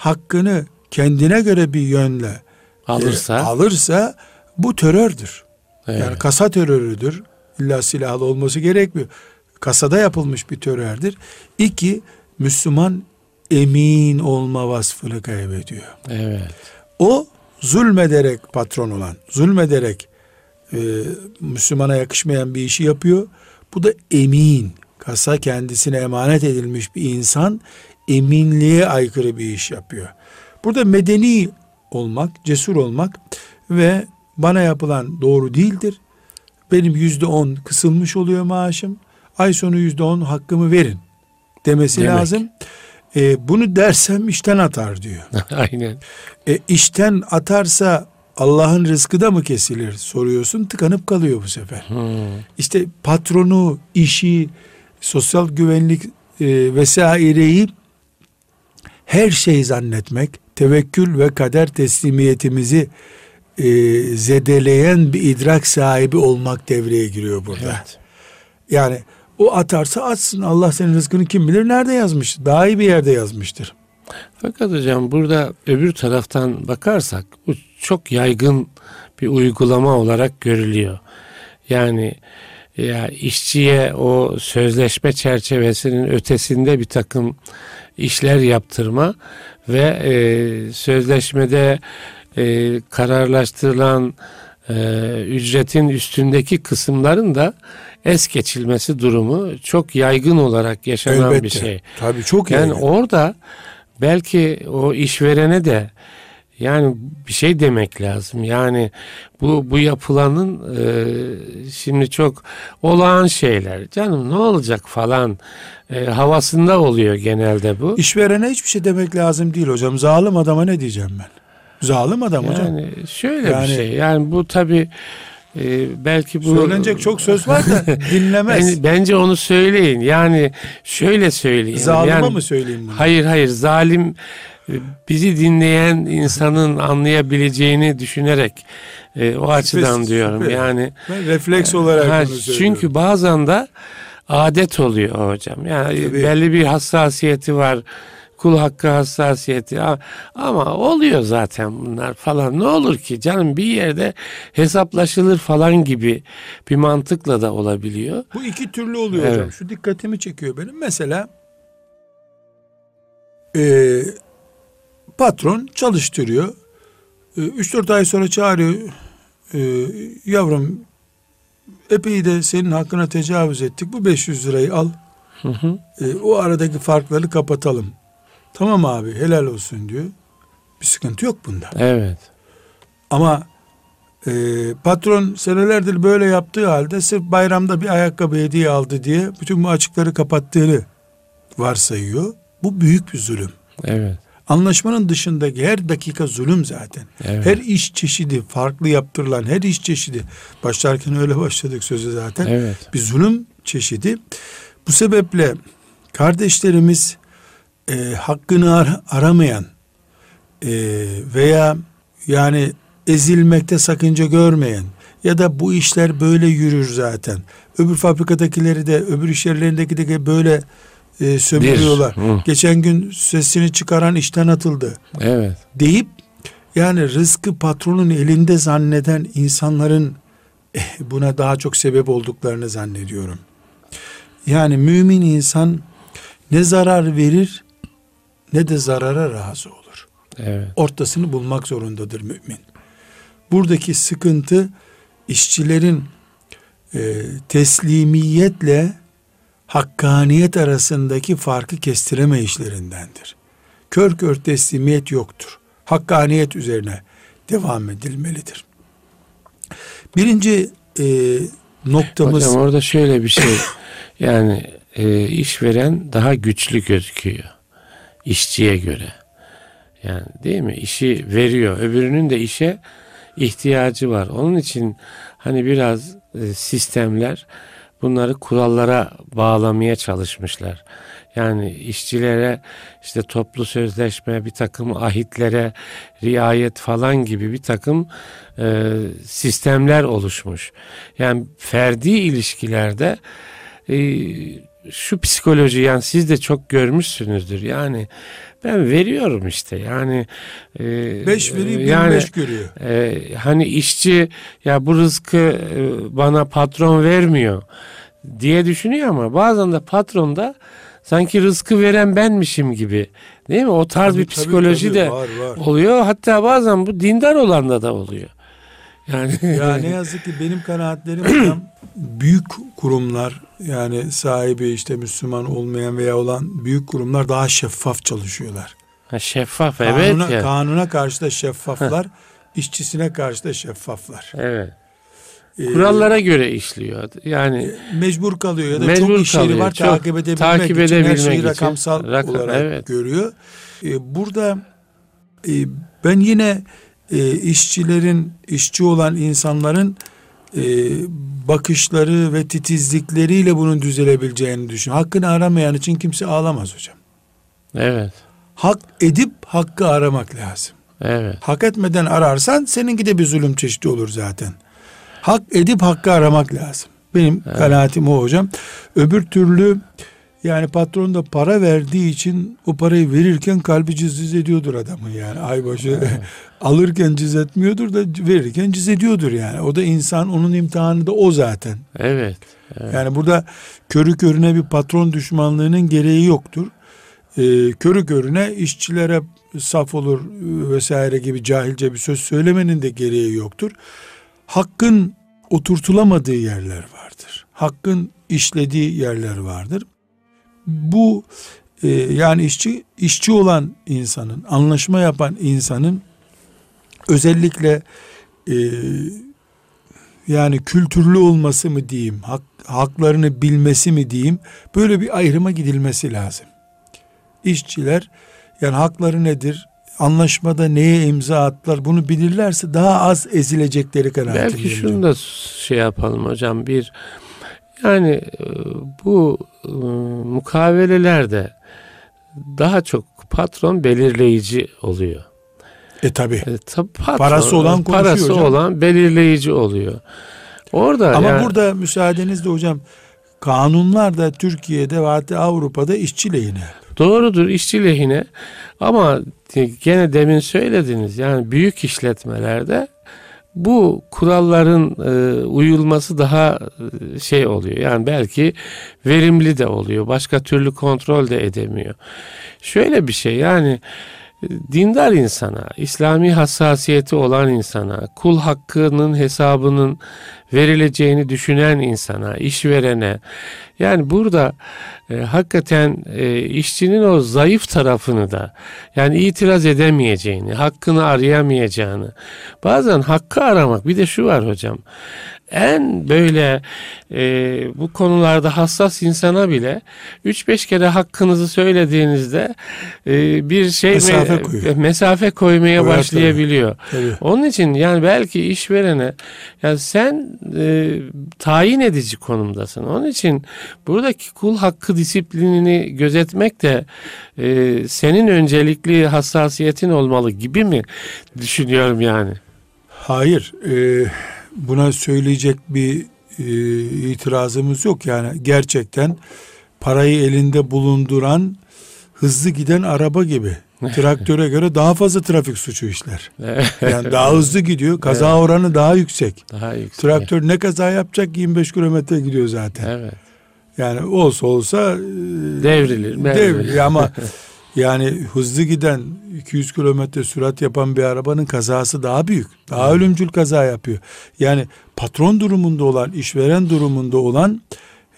hakkını kendine göre bir yönle Alırsa. e, alırsa bu terördür. evet. Yani kasa terörüdür. İlla silahlı olması gerekmiyor. Kasada yapılmış bir terördür. İki, Müslüman emin olma vasfını kaybediyor. evet. O zulmederek patron olan, zulmederek e, Müslümana yakışmayan bir işi yapıyor. Bu da emin, kasa kendisine emanet edilmiş bir insan eminliğe aykırı bir iş yapıyor. Burada medeni olmak, cesur olmak ve bana yapılan doğru değildir. Benim yüzde on kısılmış oluyor maaşım. Ay sonu yüzde on hakkımı verin demesi Demek. lazım. E, bunu dersem işten atar diyor. Aynen. E, işten atarsa Allah'ın rızkı da mı kesilir soruyorsun tıkanıp kalıyor bu sefer. Hmm. İşte patronu, işi, sosyal güvenlik e, vesaireyi her şey zannetmek, tevekkül ve kader teslimiyetimizi e, zedeleyen bir idrak sahibi olmak devreye giriyor burada. Evet. Yani o atarsa atsın Allah senin rızkını kim bilir nerede yazmış. Daha iyi bir yerde yazmıştır. Fakat hocam burada öbür taraftan bakarsak bu çok yaygın bir uygulama olarak görülüyor. Yani ya işçiye o sözleşme çerçevesinin ötesinde bir takım işler yaptırma ve e, sözleşmede e, kararlaştırılan e, ücretin üstündeki kısımların da es geçilmesi durumu çok yaygın olarak yaşanan Elbette. bir şey. Tabii çok Yani yaygın. orada belki o işverene de yani bir şey demek lazım. Yani bu bu yapılanın e, şimdi çok olağan şeyler. Canım ne olacak falan e, havasında oluyor genelde bu. İşverene hiçbir şey demek lazım değil hocam. Zalim adama ne diyeceğim ben? Zalim adam hocam. Yani şöyle Yani- bir şey. Yani bu tabi belki bu Söylenecek çok söz var da dinlemez. Ben- bence onu söyleyin. Yani şöyle söyleyin. Zalime yani, mi söyleyeyim bunu? Hayır hayır zalim bizi dinleyen insanın anlayabileceğini düşünerek e, o açıdan diyorum. süper. Yani Ben refleks olarak ha, çünkü bazen de adet oluyor hocam. Yani Tabii. belli bir hassasiyeti var. Kul hakkı hassasiyeti ama oluyor zaten bunlar falan. Ne olur ki canım bir yerde hesaplaşılır falan gibi bir mantıkla da olabiliyor. Bu iki türlü oluyor Evet. hocam. Şu dikkatimi çekiyor benim. Mesela e, patron çalıştırıyor. E, 3-4 ay sonra çağırıyor. E, yavrum epey de senin hakkına tecavüz ettik. Bu 500 lirayı al. Hı hı. E, o aradaki farkları kapatalım. Tamam abi helal olsun diyor. Bir sıkıntı yok bunda. Evet. Ama Ee, patron senelerdir böyle yaptığı halde sırf bayramda bir ayakkabı hediye aldı diye bütün bu açıkları kapattığını varsayıyor. Bu büyük bir zulüm. Evet. Anlaşmanın dışındaki her dakika zulüm zaten. Evet. Her iş çeşidi farklı yaptırılan her iş çeşidi başlarken öyle başladık sözü zaten. Evet. Bir zulüm çeşidi. Bu sebeple kardeşlerimiz e, hakkını ar- aramayan e, veya yani ezilmekte sakınca görmeyen ya da bu işler böyle yürür zaten. Öbür fabrikadakileri de öbür iş yerlerindeki de böyle e, sömürüyorlar. Geçen gün sesini çıkaran işten atıldı Evet. deyip yani rızkı patronun elinde zanneden insanların eh, buna daha çok sebep olduklarını zannediyorum. Yani mümin insan ne zarar verir ne de zarara razı olur. Evet. Ortasını bulmak zorundadır mümin. Buradaki sıkıntı işçilerin e, teslimiyetle hakkaniyet arasındaki farkı kestireme işlerindendir. Kör kör teslimiyet yoktur. Hakkaniyet üzerine devam edilmelidir. Birinci e, noktamız Hocam orada şöyle bir şey yani e, işveren daha güçlü gözüküyor işçiye göre. Yani değil mi? İşi veriyor. Öbürünün de işe ihtiyacı var. Onun için hani biraz e, sistemler bunları kurallara bağlamaya çalışmışlar. Yani işçilere işte toplu sözleşme, bir takım ahitlere riayet falan gibi bir takım e, sistemler oluşmuş. Yani ferdi ilişkilerde e, şu psikoloji yani siz de çok görmüşsünüzdür. Yani ben veriyorum işte yani e, beş vereyim yani beş görüyor. e, hani işçi ya bu rızkı e, bana patron vermiyor diye düşünüyor ama bazen de patron da sanki rızkı veren benmişim gibi değil mi? O tarz Tabii, bir tabii, psikoloji tabii, de var, var. oluyor. Hatta bazen bu dindar olanda da oluyor. Yani Ya ne yazık ki benim kanaatlerim hocam büyük kurumlar yani sahibi işte Müslüman olmayan veya olan büyük kurumlar daha şeffaf çalışıyorlar. Ha, şeffaf evet kanuna, ya. kanuna karşı da şeffaflar, işçisine karşı da şeffaflar. Evet. Ee, Kurallara göre işliyor. Yani mecbur kalıyor ya da Mecbur çok işleri kalıyor, var çok takip edebilmek takip için her edebilmek şeyi için. rakamsal Rakam- olarak evet. görüyor. Ee, burada e, ben yine e, işçilerin, işçi olan insanların e, bakışları ve titizlikleriyle bunun düzelebileceğini düşünüyorum. Hakkını aramayan için kimse ağlamaz hocam. evet. Hak edip hakkı aramak lazım. Evet. Hak etmeden ararsan seninki de bir zulüm çeşidi olur zaten. Hak edip hakkı aramak lazım. Benim kanaatim o hocam. Öbür türlü yani patron da para verdiği için o parayı verirken kalbi cız ediyordur adamı yani. Aybaşı alırken cız etmiyordur da verirken cız ediyordur yani. O da insan onun imtihanı da o zaten. Evet. evet. Yani burada körü körüne bir patron düşmanlığının gereği yoktur. Ee, körü körüne işçilere saf olur e, vesaire gibi cahilce bir söz söylemenin de gereği yoktur. Hakkın oturtulamadığı yerler vardır. Hakkın işlediği yerler vardır. Bu e, yani işçi işçi olan insanın, anlaşma yapan insanın özellikle e, yani kültürlü olması mı diyeyim, hak, haklarını bilmesi mi diyeyim, böyle bir ayrıma gidilmesi lazım. İşçiler yani hakları nedir, anlaşmada neye imza attılar bunu bilirlerse daha az ezilecekleri kanaatindeyim. Belki şunu da şey yapalım hocam bir yani e, bu e, mukavelelerde daha çok patron belirleyici oluyor. E tabi. E, tab- patron, Parası olan konuşuyor parası hocam. olan belirleyici oluyor. Orada Ama yani- burada müsaadenizle hocam kanunlar da Türkiye'de ve hatta Avrupa'da işçi lehine. Doğrudur işçi lehine ama gene demin söylediniz yani büyük işletmelerde bu kuralların e, uyulması daha e, şey oluyor. Yani belki verimli de oluyor. Başka türlü kontrol de edemiyor. Şöyle bir şey yani dindar insana, İslami hassasiyeti olan insana, kul hakkının hesabının verileceğini düşünen insana, işverene, yani burada e, hakikaten e, işçinin o zayıf tarafını da yani itiraz edemeyeceğini, hakkını arayamayacağını, bazen hakkı aramak bir de şu var hocam en böyle e, bu konularda hassas insana bile 3-5 kere hakkınızı söylediğinizde e, bir şey mesafe, me- koyuyor. mesafe koymaya Koyar başlayabiliyor. Tabii. Onun için yani belki işverene yani sen e, tayin edici konumdasın. Onun için buradaki kul hakkı disiplinini gözetmek de e, senin öncelikli hassasiyetin olmalı gibi mi düşünüyorum yani? Hayır. Eee buna söyleyecek bir e, itirazımız yok yani gerçekten parayı elinde bulunduran hızlı giden araba gibi traktöre göre daha fazla trafik suçu işler. yani daha hızlı gidiyor. Kaza evet. oranı daha yüksek. Daha yüksek. Traktör ne kaza yapacak 25 kilometre gidiyor zaten. Evet. Yani olsa olsa e, devrilir. Devrilir ama Yani hızlı giden 200 kilometre sürat yapan bir arabanın kazası daha büyük. Daha hmm. ölümcül kaza yapıyor. Yani patron durumunda olan, işveren durumunda olan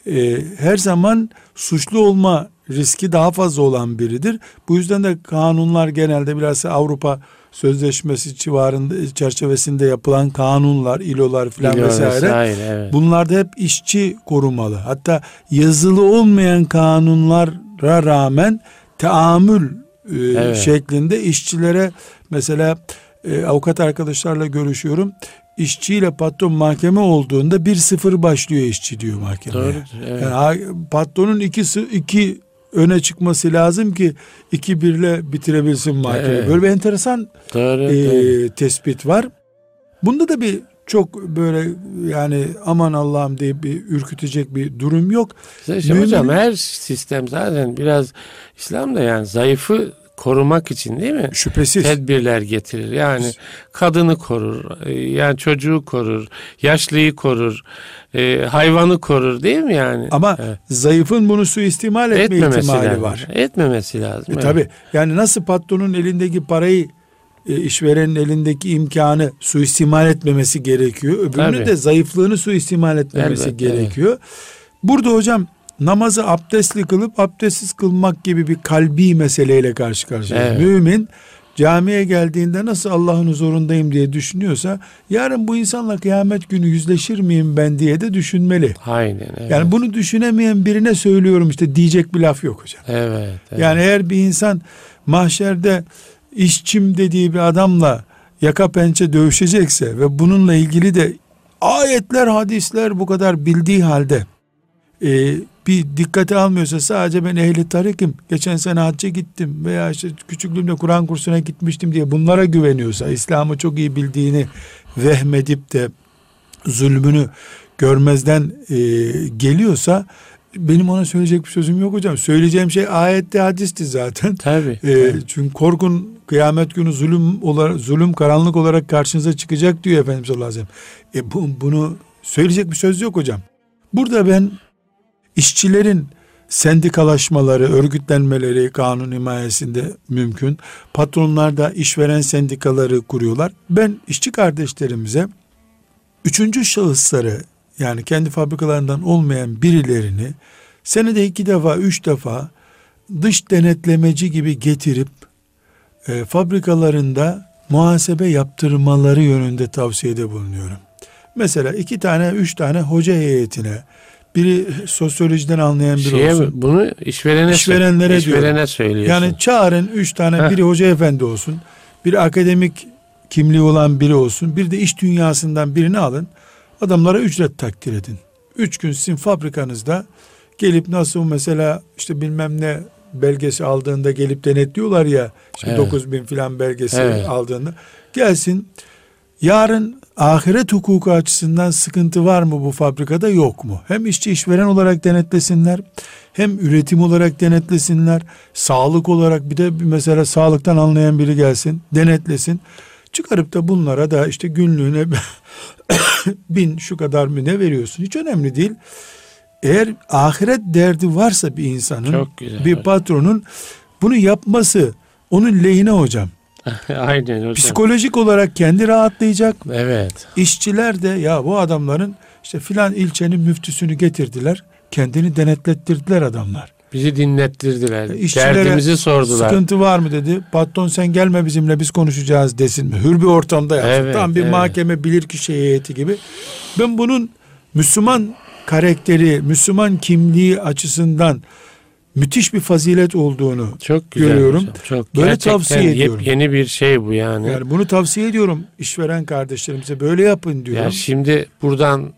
e, her zaman suçlu olma riski daha fazla olan biridir. Bu yüzden de kanunlar genelde biraz Avrupa Sözleşmesi civarında çerçevesinde yapılan kanunlar, ilolar filan İlo vesaire. vesaire evet. Bunlarda hep işçi korumalı. Hatta yazılı olmayan kanunlara rağmen teamül e, evet. şeklinde işçilere mesela e, avukat arkadaşlarla görüşüyorum. İşçiyle patron mahkeme olduğunda bir sıfır başlıyor işçi diyor mahkemeye. Doğru, evet. Yani patronun iki, iki öne çıkması lazım ki iki birle bitirebilsin mahkeme. Evet. Böyle bir enteresan doğru, e, doğru. tespit var. Bunda da bir çok böyle yani aman Allah'ım diye bir ürkütecek bir durum yok. İşte hocam her sistem zaten biraz İslam'da yani zayıfı korumak için değil mi? Şüphesiz. Tedbirler getirir. Yani kadını korur, e, yani çocuğu korur, yaşlıyı korur, e, hayvanı korur değil mi yani? Ama evet. zayıfın bunu suistimal etme Etmemesi ihtimali lazım. var. Etmemesi lazım. E, evet. Tabii. Yani nasıl patronun elindeki parayı e, işverenin elindeki imkanı suistimal etmemesi gerekiyor. Öbürünün Tabii. de zayıflığını suistimal etmemesi Elbette, gerekiyor. Evet. Burada hocam namazı abdestli kılıp abdestsiz kılmak gibi bir kalbi meseleyle karşı karşıyayız. Evet. Mümin camiye geldiğinde nasıl Allah'ın huzurundayım diye düşünüyorsa yarın bu insanla kıyamet günü yüzleşir miyim ben diye de düşünmeli. Aynen. Evet. Yani bunu düşünemeyen birine söylüyorum işte diyecek bir laf yok hocam. Evet. evet. Yani eğer bir insan mahşerde işçim dediği bir adamla yaka pençe dövüşecekse ve bununla ilgili de ayetler hadisler bu kadar bildiği halde e, bir dikkate almıyorsa sadece ben ehli tarikim geçen sene hacca gittim veya işte küçüklüğümde Kur'an kursuna gitmiştim diye bunlara güveniyorsa İslam'ı çok iyi bildiğini vehmedip de zulmünü görmezden e, geliyorsa benim ona söyleyecek bir sözüm yok hocam. Söyleyeceğim şey ayette hadisti zaten. Tabii. Ee, Çünkü korkun kıyamet günü zulüm olarak zulüm karanlık olarak karşınıza çıkacak diyor Efendimiz sallallahu aleyhi ve sellem. E bu, bunu söyleyecek bir söz yok hocam. Burada ben işçilerin sendikalaşmaları, örgütlenmeleri kanun himayesinde mümkün. Patronlar da işveren sendikaları kuruyorlar. Ben işçi kardeşlerimize üçüncü şahısları yani kendi fabrikalarından olmayan birilerini senede iki defa, üç defa dış denetlemeci gibi getirip e, fabrikalarında muhasebe yaptırmaları yönünde tavsiyede bulunuyorum. Mesela iki tane, üç tane hoca heyetine, biri sosyolojiden anlayan biri Şeye, olsun. Bunu işverene, işverenlere işverene söylüyorsun. Yani çağırın üç tane, Heh. biri hoca efendi olsun, bir akademik kimliği olan biri olsun, bir de iş dünyasından birini alın. Adamlara ücret takdir edin. Üç gün sizin fabrikanızda gelip nasıl mesela işte bilmem ne belgesi aldığında gelip denetliyorlar ya işte evet. 9 bin filan belgesi evet. aldığında gelsin yarın ahiret hukuku açısından sıkıntı var mı bu fabrikada yok mu? Hem işçi işveren olarak denetlesinler hem üretim olarak denetlesinler sağlık olarak bir de mesela sağlıktan anlayan biri gelsin denetlesin çıkarıp da bunlara da işte günlüğüne bin şu kadar mı ne veriyorsun hiç önemli değil. Eğer ahiret derdi varsa bir insanın bir patronun bunu yapması onun lehine hocam. Aynen hocam. Psikolojik olarak kendi rahatlayacak. Evet. İşçiler de ya bu adamların işte filan ilçenin müftüsünü getirdiler. Kendini denetlettirdiler adamlar. Bizi dinlettirdiler. E, işçilere Derdimizi sordular. Sıkıntı var mı dedi. Patron sen gelme bizimle biz konuşacağız desin mi? Hür bir ortamda yapsın. Evet, Tam bir evet. mahkeme bilirkişi heyeti gibi. Ben bunun Müslüman karakteri, Müslüman kimliği açısından müthiş bir fazilet olduğunu Çok güzel görüyorum. hocam, Çok Böyle Gerçekten tavsiye ediyorum. Yeni bir şey bu yani. yani bunu tavsiye ediyorum işveren kardeşlerimize böyle yapın diyorum. ya şimdi buradan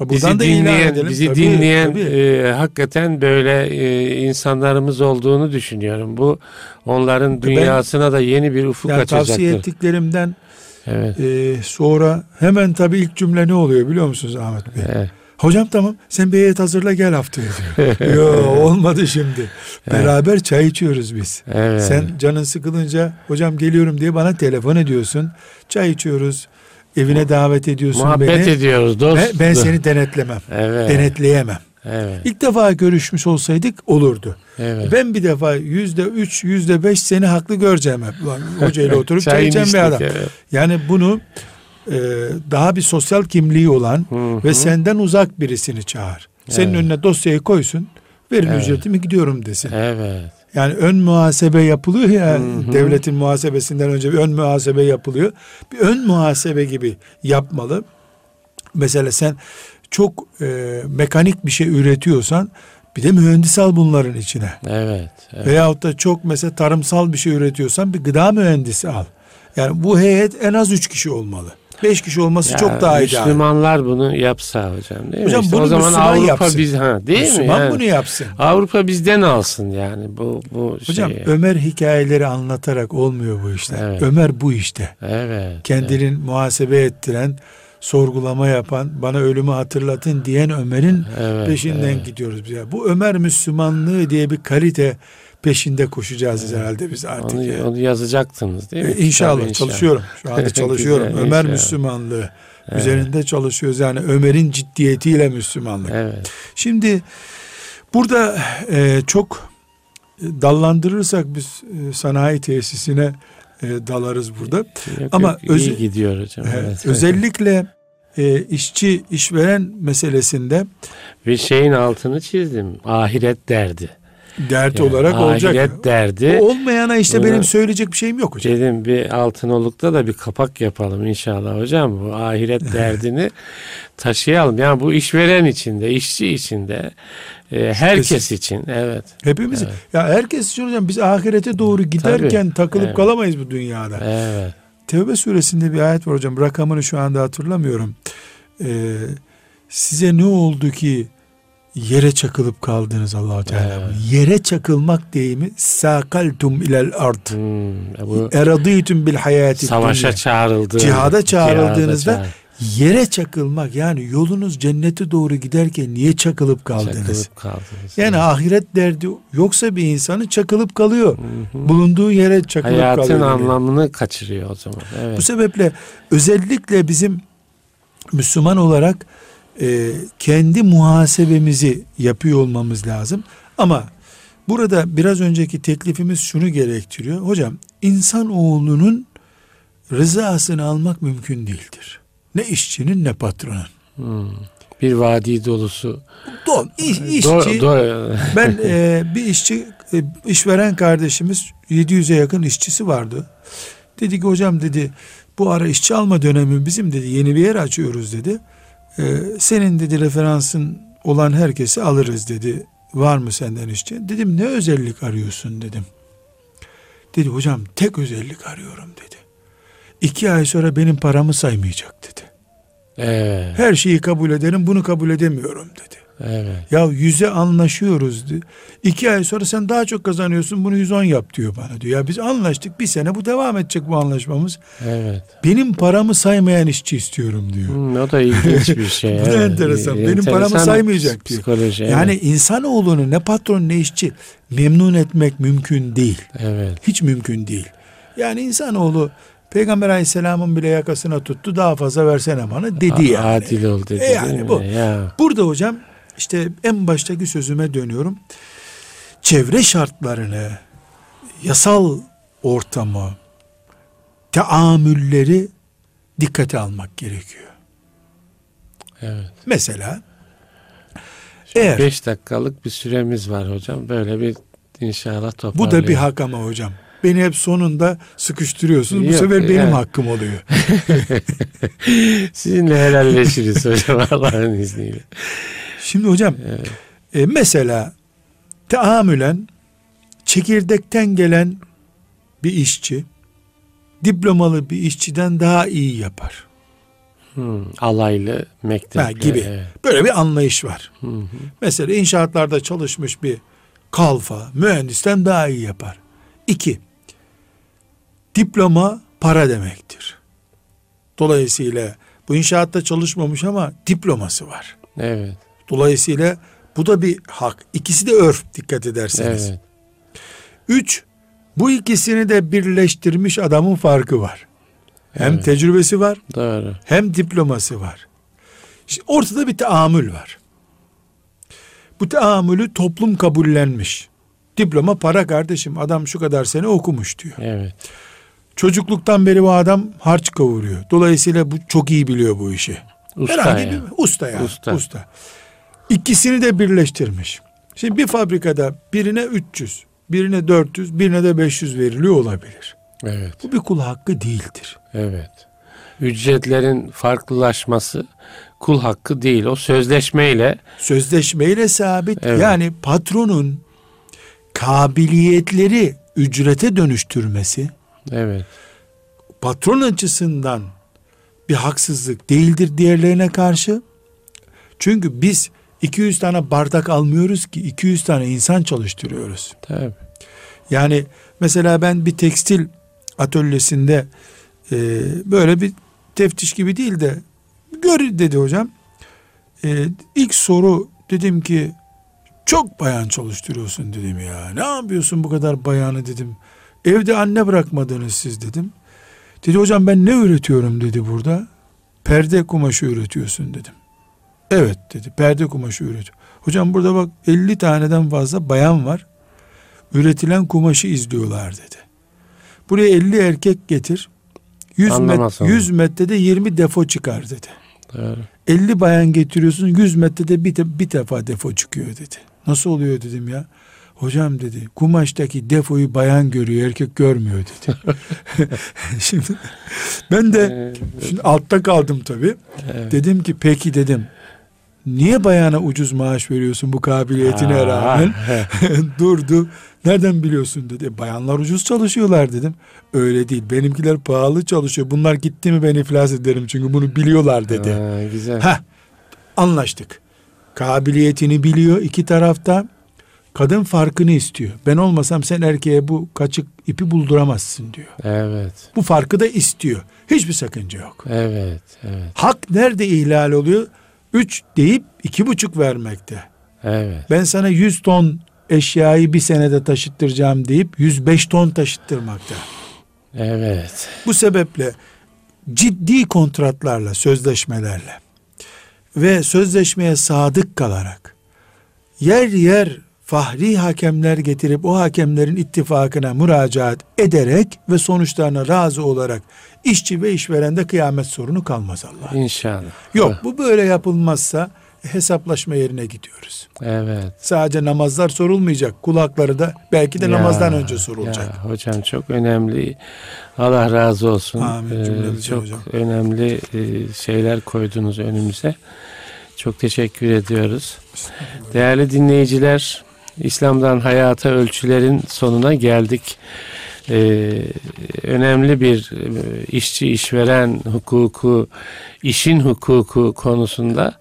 Bizi da dinleyen, edelim. bizi Tabii, dinleyen tabii. e, hakikaten böyle e, insanlarımız olduğunu düşünüyorum. Bu onların dünyasına da yeni bir ufuk yani açacaktır. tavsiye ettiklerimden Evet. e, sonra hemen tabii ilk cümle ne oluyor biliyor musunuz Ahmet Bey? Evet. Hocam tamam sen bir heyet hazırla gel haftaya diyor. Yo olmadı şimdi. Beraber çay içiyoruz biz. Evet. Sen canın sıkılınca hocam geliyorum diye bana telefon ediyorsun. Çay içiyoruz. Evine davet ediyorsun Muhabbet beni. ediyoruz dost. Ben, ben seni denetlemem. Evet. Denetleyemem. Evet. İlk defa görüşmüş olsaydık olurdu. Evet. Ben bir defa yüzde üç, yüzde beş seni haklı göreceğim hep. Hocayla oturup çay içen bir adam. evet. Yani bunu e, daha bir sosyal kimliği olan Hı ve senden uzak birisini çağır. Senin Evet. önüne dosyayı koysun. Verin Evet. ücretimi gidiyorum desin. Evet. Yani ön muhasebe yapılıyor ya Hı hı. devletin muhasebesinden önce bir ön muhasebe yapılıyor. Bir ön muhasebe gibi yapmalı. Mesela sen çok e, mekanik bir şey üretiyorsan bir de mühendis al bunların içine. Evet. evet. Veyahut da çok mesela tarımsal bir şey üretiyorsan bir gıda mühendisi al. Yani bu heyet en az üç kişi olmalı. Beş kişi olması Ya, çok daha ideal. Müslümanlar bunu yapsa hocam değil mi? Hocam İşte bunu o zaman Müslüman Avrupa yapsın. biz ha değil Müslüman mi? Yani? bunu yapsın. Avrupa bizden alsın yani bu bu Hocam şeyi. Ömer hikayeleri anlatarak olmuyor bu işler. Evet. Ömer bu işte. Evet. Kendinin muhasebe ettiren, sorgulama yapan, bana ölümü hatırlatın diyen Ömer'in Evet, peşinden evet. gidiyoruz biz. Yani bu Ömer Müslümanlığı diye bir kalite peşinde koşacağız herhalde biz artık. Onu, yani. onu yazacaktınız değil mi? Ee, İnşallah Tabii çalışıyorum. Şu anda çalışıyorum. Güzel, Ömer inşallah. Müslümanlığı üzerinde çalışıyoruz. Yani Ömer'in ciddiyetiyle Müslümanlık. Evet. Şimdi burada e, çok dallandırırsak biz e, sanayi tesisine e, dalarız burada. Yok, Ama yok, iyi gidiyor hocam. E, Evet. özellikle e, işçi işveren meselesinde Bir şeyin altını çizdim. Ahiret derdi. Dert Yani olarak olacak. Ahiret derdi. O olmayana işte Bunu- benim söyleyecek bir şeyim yok hocam. Dedim bir altınolukta da bir kapak yapalım inşallah hocam. Bu ahiret derdini taşıyalım. Yani bu işveren içinde, işçi içinde, e, herkes için. Evet. Hepimiz Evet. ya herkes için hocam biz ahirete doğru giderken takılıp Evet. kalamayız bu dünyada. Evet. Tevbe suresinde bir ayet var hocam. Rakamını şu anda hatırlamıyorum. Ee, size ne oldu ki yere çakılıp kaldınız Allahu Teala. Evet. Yere çakılmak deyimi sakaltum ilel ard. Hmm, Eradıytum bil hayati savaşa çağrıldı. Cihada çağrıldığınızda Cihada yere çakılmak yani yolunuz cennete doğru giderken niye çakılıp kaldınız? Çakılıp kaldınız. Yani ahiret derdi yoksa bir insanı çakılıp kalıyor. Hı hı. Bulunduğu yere çakılıp Hayatın kalıyor. yani. anlamını kaçırıyor o zaman. Evet. Bu sebeple özellikle bizim Müslüman olarak e, kendi muhasebemizi yapıyor olmamız lazım. Ama burada biraz önceki teklifimiz şunu gerektiriyor. Hocam insan oğlunun rızasını almak mümkün değildir. Ne işçinin ne patronun. Hmm. Bir vadi dolusu. Don, iş, işçi, Do- do- ben e, bir işçi e, işveren kardeşimiz 700'e yakın işçisi vardı. Dedi ki hocam dedi bu ara işçi alma dönemi bizim dedi yeni bir yer açıyoruz dedi. E, senin dedi referansın olan herkesi alırız dedi. Var mı senden işçi? Dedim ne özellik arıyorsun dedim. Dedi hocam tek özellik arıyorum dedi. İki ay sonra benim paramı saymayacak dedi. evet. Her şeyi kabul ederim bunu kabul edemiyorum dedi. Evet. Ya yüze anlaşıyoruz. di- İki ay sonra sen daha çok kazanıyorsun bunu 110 yap diyor bana diyor. Ya biz anlaştık bir sene bu devam edecek bu anlaşmamız. Evet. Benim paramı saymayan işçi istiyorum diyor. Hmm, o da ilginç bir şey. Bu da evet. enteresan. Benim Enteresan paramı saymayacak diyor. Psikoloji. Yani evet. insanoğlunu ne patron ne işçi memnun etmek mümkün değil. Evet. Hiç mümkün değil. Yani insanoğlu Peygamber Aleyhisselam'ın bile yakasına tuttu daha fazla versene bana dedi yani. Adil ol dedi. E yani bu. Ya. Burada hocam işte en baştaki sözüme dönüyorum. Çevre şartlarını yasal ortamı, teamülleri dikkate almak gerekiyor. Evet. Mesela eğer 5 dakikalık bir süremiz var hocam. Böyle bir inşallah bu toparlayalım. da bir hak ama hocam. Beni hep sonunda sıkıştırıyorsunuz. Bu Yok, sefer benim yani. hakkım oluyor. Sizinle helalleşiriz hocam Allah'ın izniyle. Şimdi hocam e, mesela teamülen çekirdekten gelen bir işçi diplomalı bir işçiden daha iyi yapar. Hmm, alaylı mektepli. Ha, gibi. Evet. Böyle bir anlayış var. Hı hı. Mesela inşaatlarda çalışmış bir kalfa mühendisten daha iyi yapar. İki, diploma para demektir. Dolayısıyla bu inşaatta çalışmamış ama diploması var. Evet. Dolayısıyla bu da bir hak. İkisi de örf dikkat ederseniz. Evet. Üç, bu ikisini de birleştirmiş adamın farkı var. Hem Evet. tecrübesi var Doğru. hem diploması var. İşte ortada bir teamül var. Bu teamülü toplum kabullenmiş. Diploma para kardeşim adam şu kadar sene okumuş diyor. Evet. Çocukluktan beri bu adam harç kavuruyor. Dolayısıyla bu çok iyi biliyor bu işi. Usta Herhangi ya. bir usta ya. Usta. Usta. İkisini de birleştirmiş. Şimdi bir fabrikada birine 300, birine 400, birine de 500 veriliyor olabilir. Evet. Bu bir kul hakkı değildir. Evet. Ücretlerin farklılaşması kul hakkı değil. O sözleşmeyle Sözleşmeyle sabit. Evet. Yani patronun kabiliyetleri ücrete dönüştürmesi evet. patron açısından bir haksızlık değildir diğerlerine karşı. Çünkü biz 200 tane bardak almıyoruz ki 200 tane insan çalıştırıyoruz. Tabii. Yani mesela ben bir tekstil atölyesinde e, böyle bir teftiş gibi değil de gör dedi hocam. E, ilk soru dedim ki çok bayan çalıştırıyorsun dedim ya. Ne yapıyorsun bu kadar bayanı dedim. Evde anne bırakmadınız siz dedim. Dedi hocam ben ne üretiyorum dedi burada. Perde kumaşı üretiyorsun dedim. Evet dedi perde kumaşı üretiyor. Hocam burada bak 50 taneden fazla bayan var üretilen kumaşı izliyorlar dedi. Buraya 50 erkek getir. 100, Anlamaz met, onu. 100 metrede 20 defo çıkar dedi. Doğru. 50 bayan getiriyorsun 100 metrede bir, de, bir defa defo çıkıyor dedi. Nasıl oluyor dedim ya. Hocam dedi kumaştaki defoyu bayan görüyor erkek görmüyor dedi. şimdi ben de şimdi altta kaldım tabii. Evet. Dedim ki peki dedim. Niye bayana ucuz maaş veriyorsun bu kabiliyetine Aa, rağmen? Durdu. Nereden biliyorsun dedi. "E, Bayanlar ucuz çalışıyorlar dedim. Öyle değil. Benimkiler pahalı çalışıyor. Bunlar gitti mi ben iflas ederim çünkü bunu biliyorlar dedi. Ha, güzel. Heh, anlaştık. Kabiliyetini biliyor iki tarafta. Kadın farkını istiyor. Ben olmasam sen erkeğe bu kaçık ipi bulduramazsın diyor. Evet. Bu farkı da istiyor. Hiçbir sakınca yok. Evet. Evet. Hak nerede ihlal oluyor? Üç deyip iki buçuk vermekte. Evet. Ben sana 100 ton eşyayı bir senede taşıttıracağım deyip 105 ton taşıttırmakta. Evet. Bu sebeple ciddi kontratlarla, sözleşmelerle ve sözleşmeye sadık kalarak yer yer fahri hakemler getirip o hakemlerin ittifakına müracaat ederek ve sonuçlarına razı olarak işçi ve işveren de kıyamet sorunu kalmaz Allah. İnşallah. Yok bu böyle yapılmazsa hesaplaşma yerine gidiyoruz. Evet. Sadece namazlar sorulmayacak. Kulakları da belki de Ya, namazdan önce sorulacak. ya hocam çok önemli. Allah razı olsun. Amin, Ee, çok hocam. önemli e, şeyler koydunuz önümüze. Çok teşekkür ediyoruz. Değerli dinleyiciler, İslam'dan hayata ölçülerin sonuna geldik. Ee, önemli bir e, işçi işveren hukuku, işin hukuku konusunda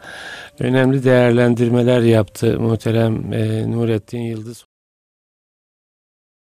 önemli değerlendirmeler yaptı muhterem e, Nurettin Yıldız.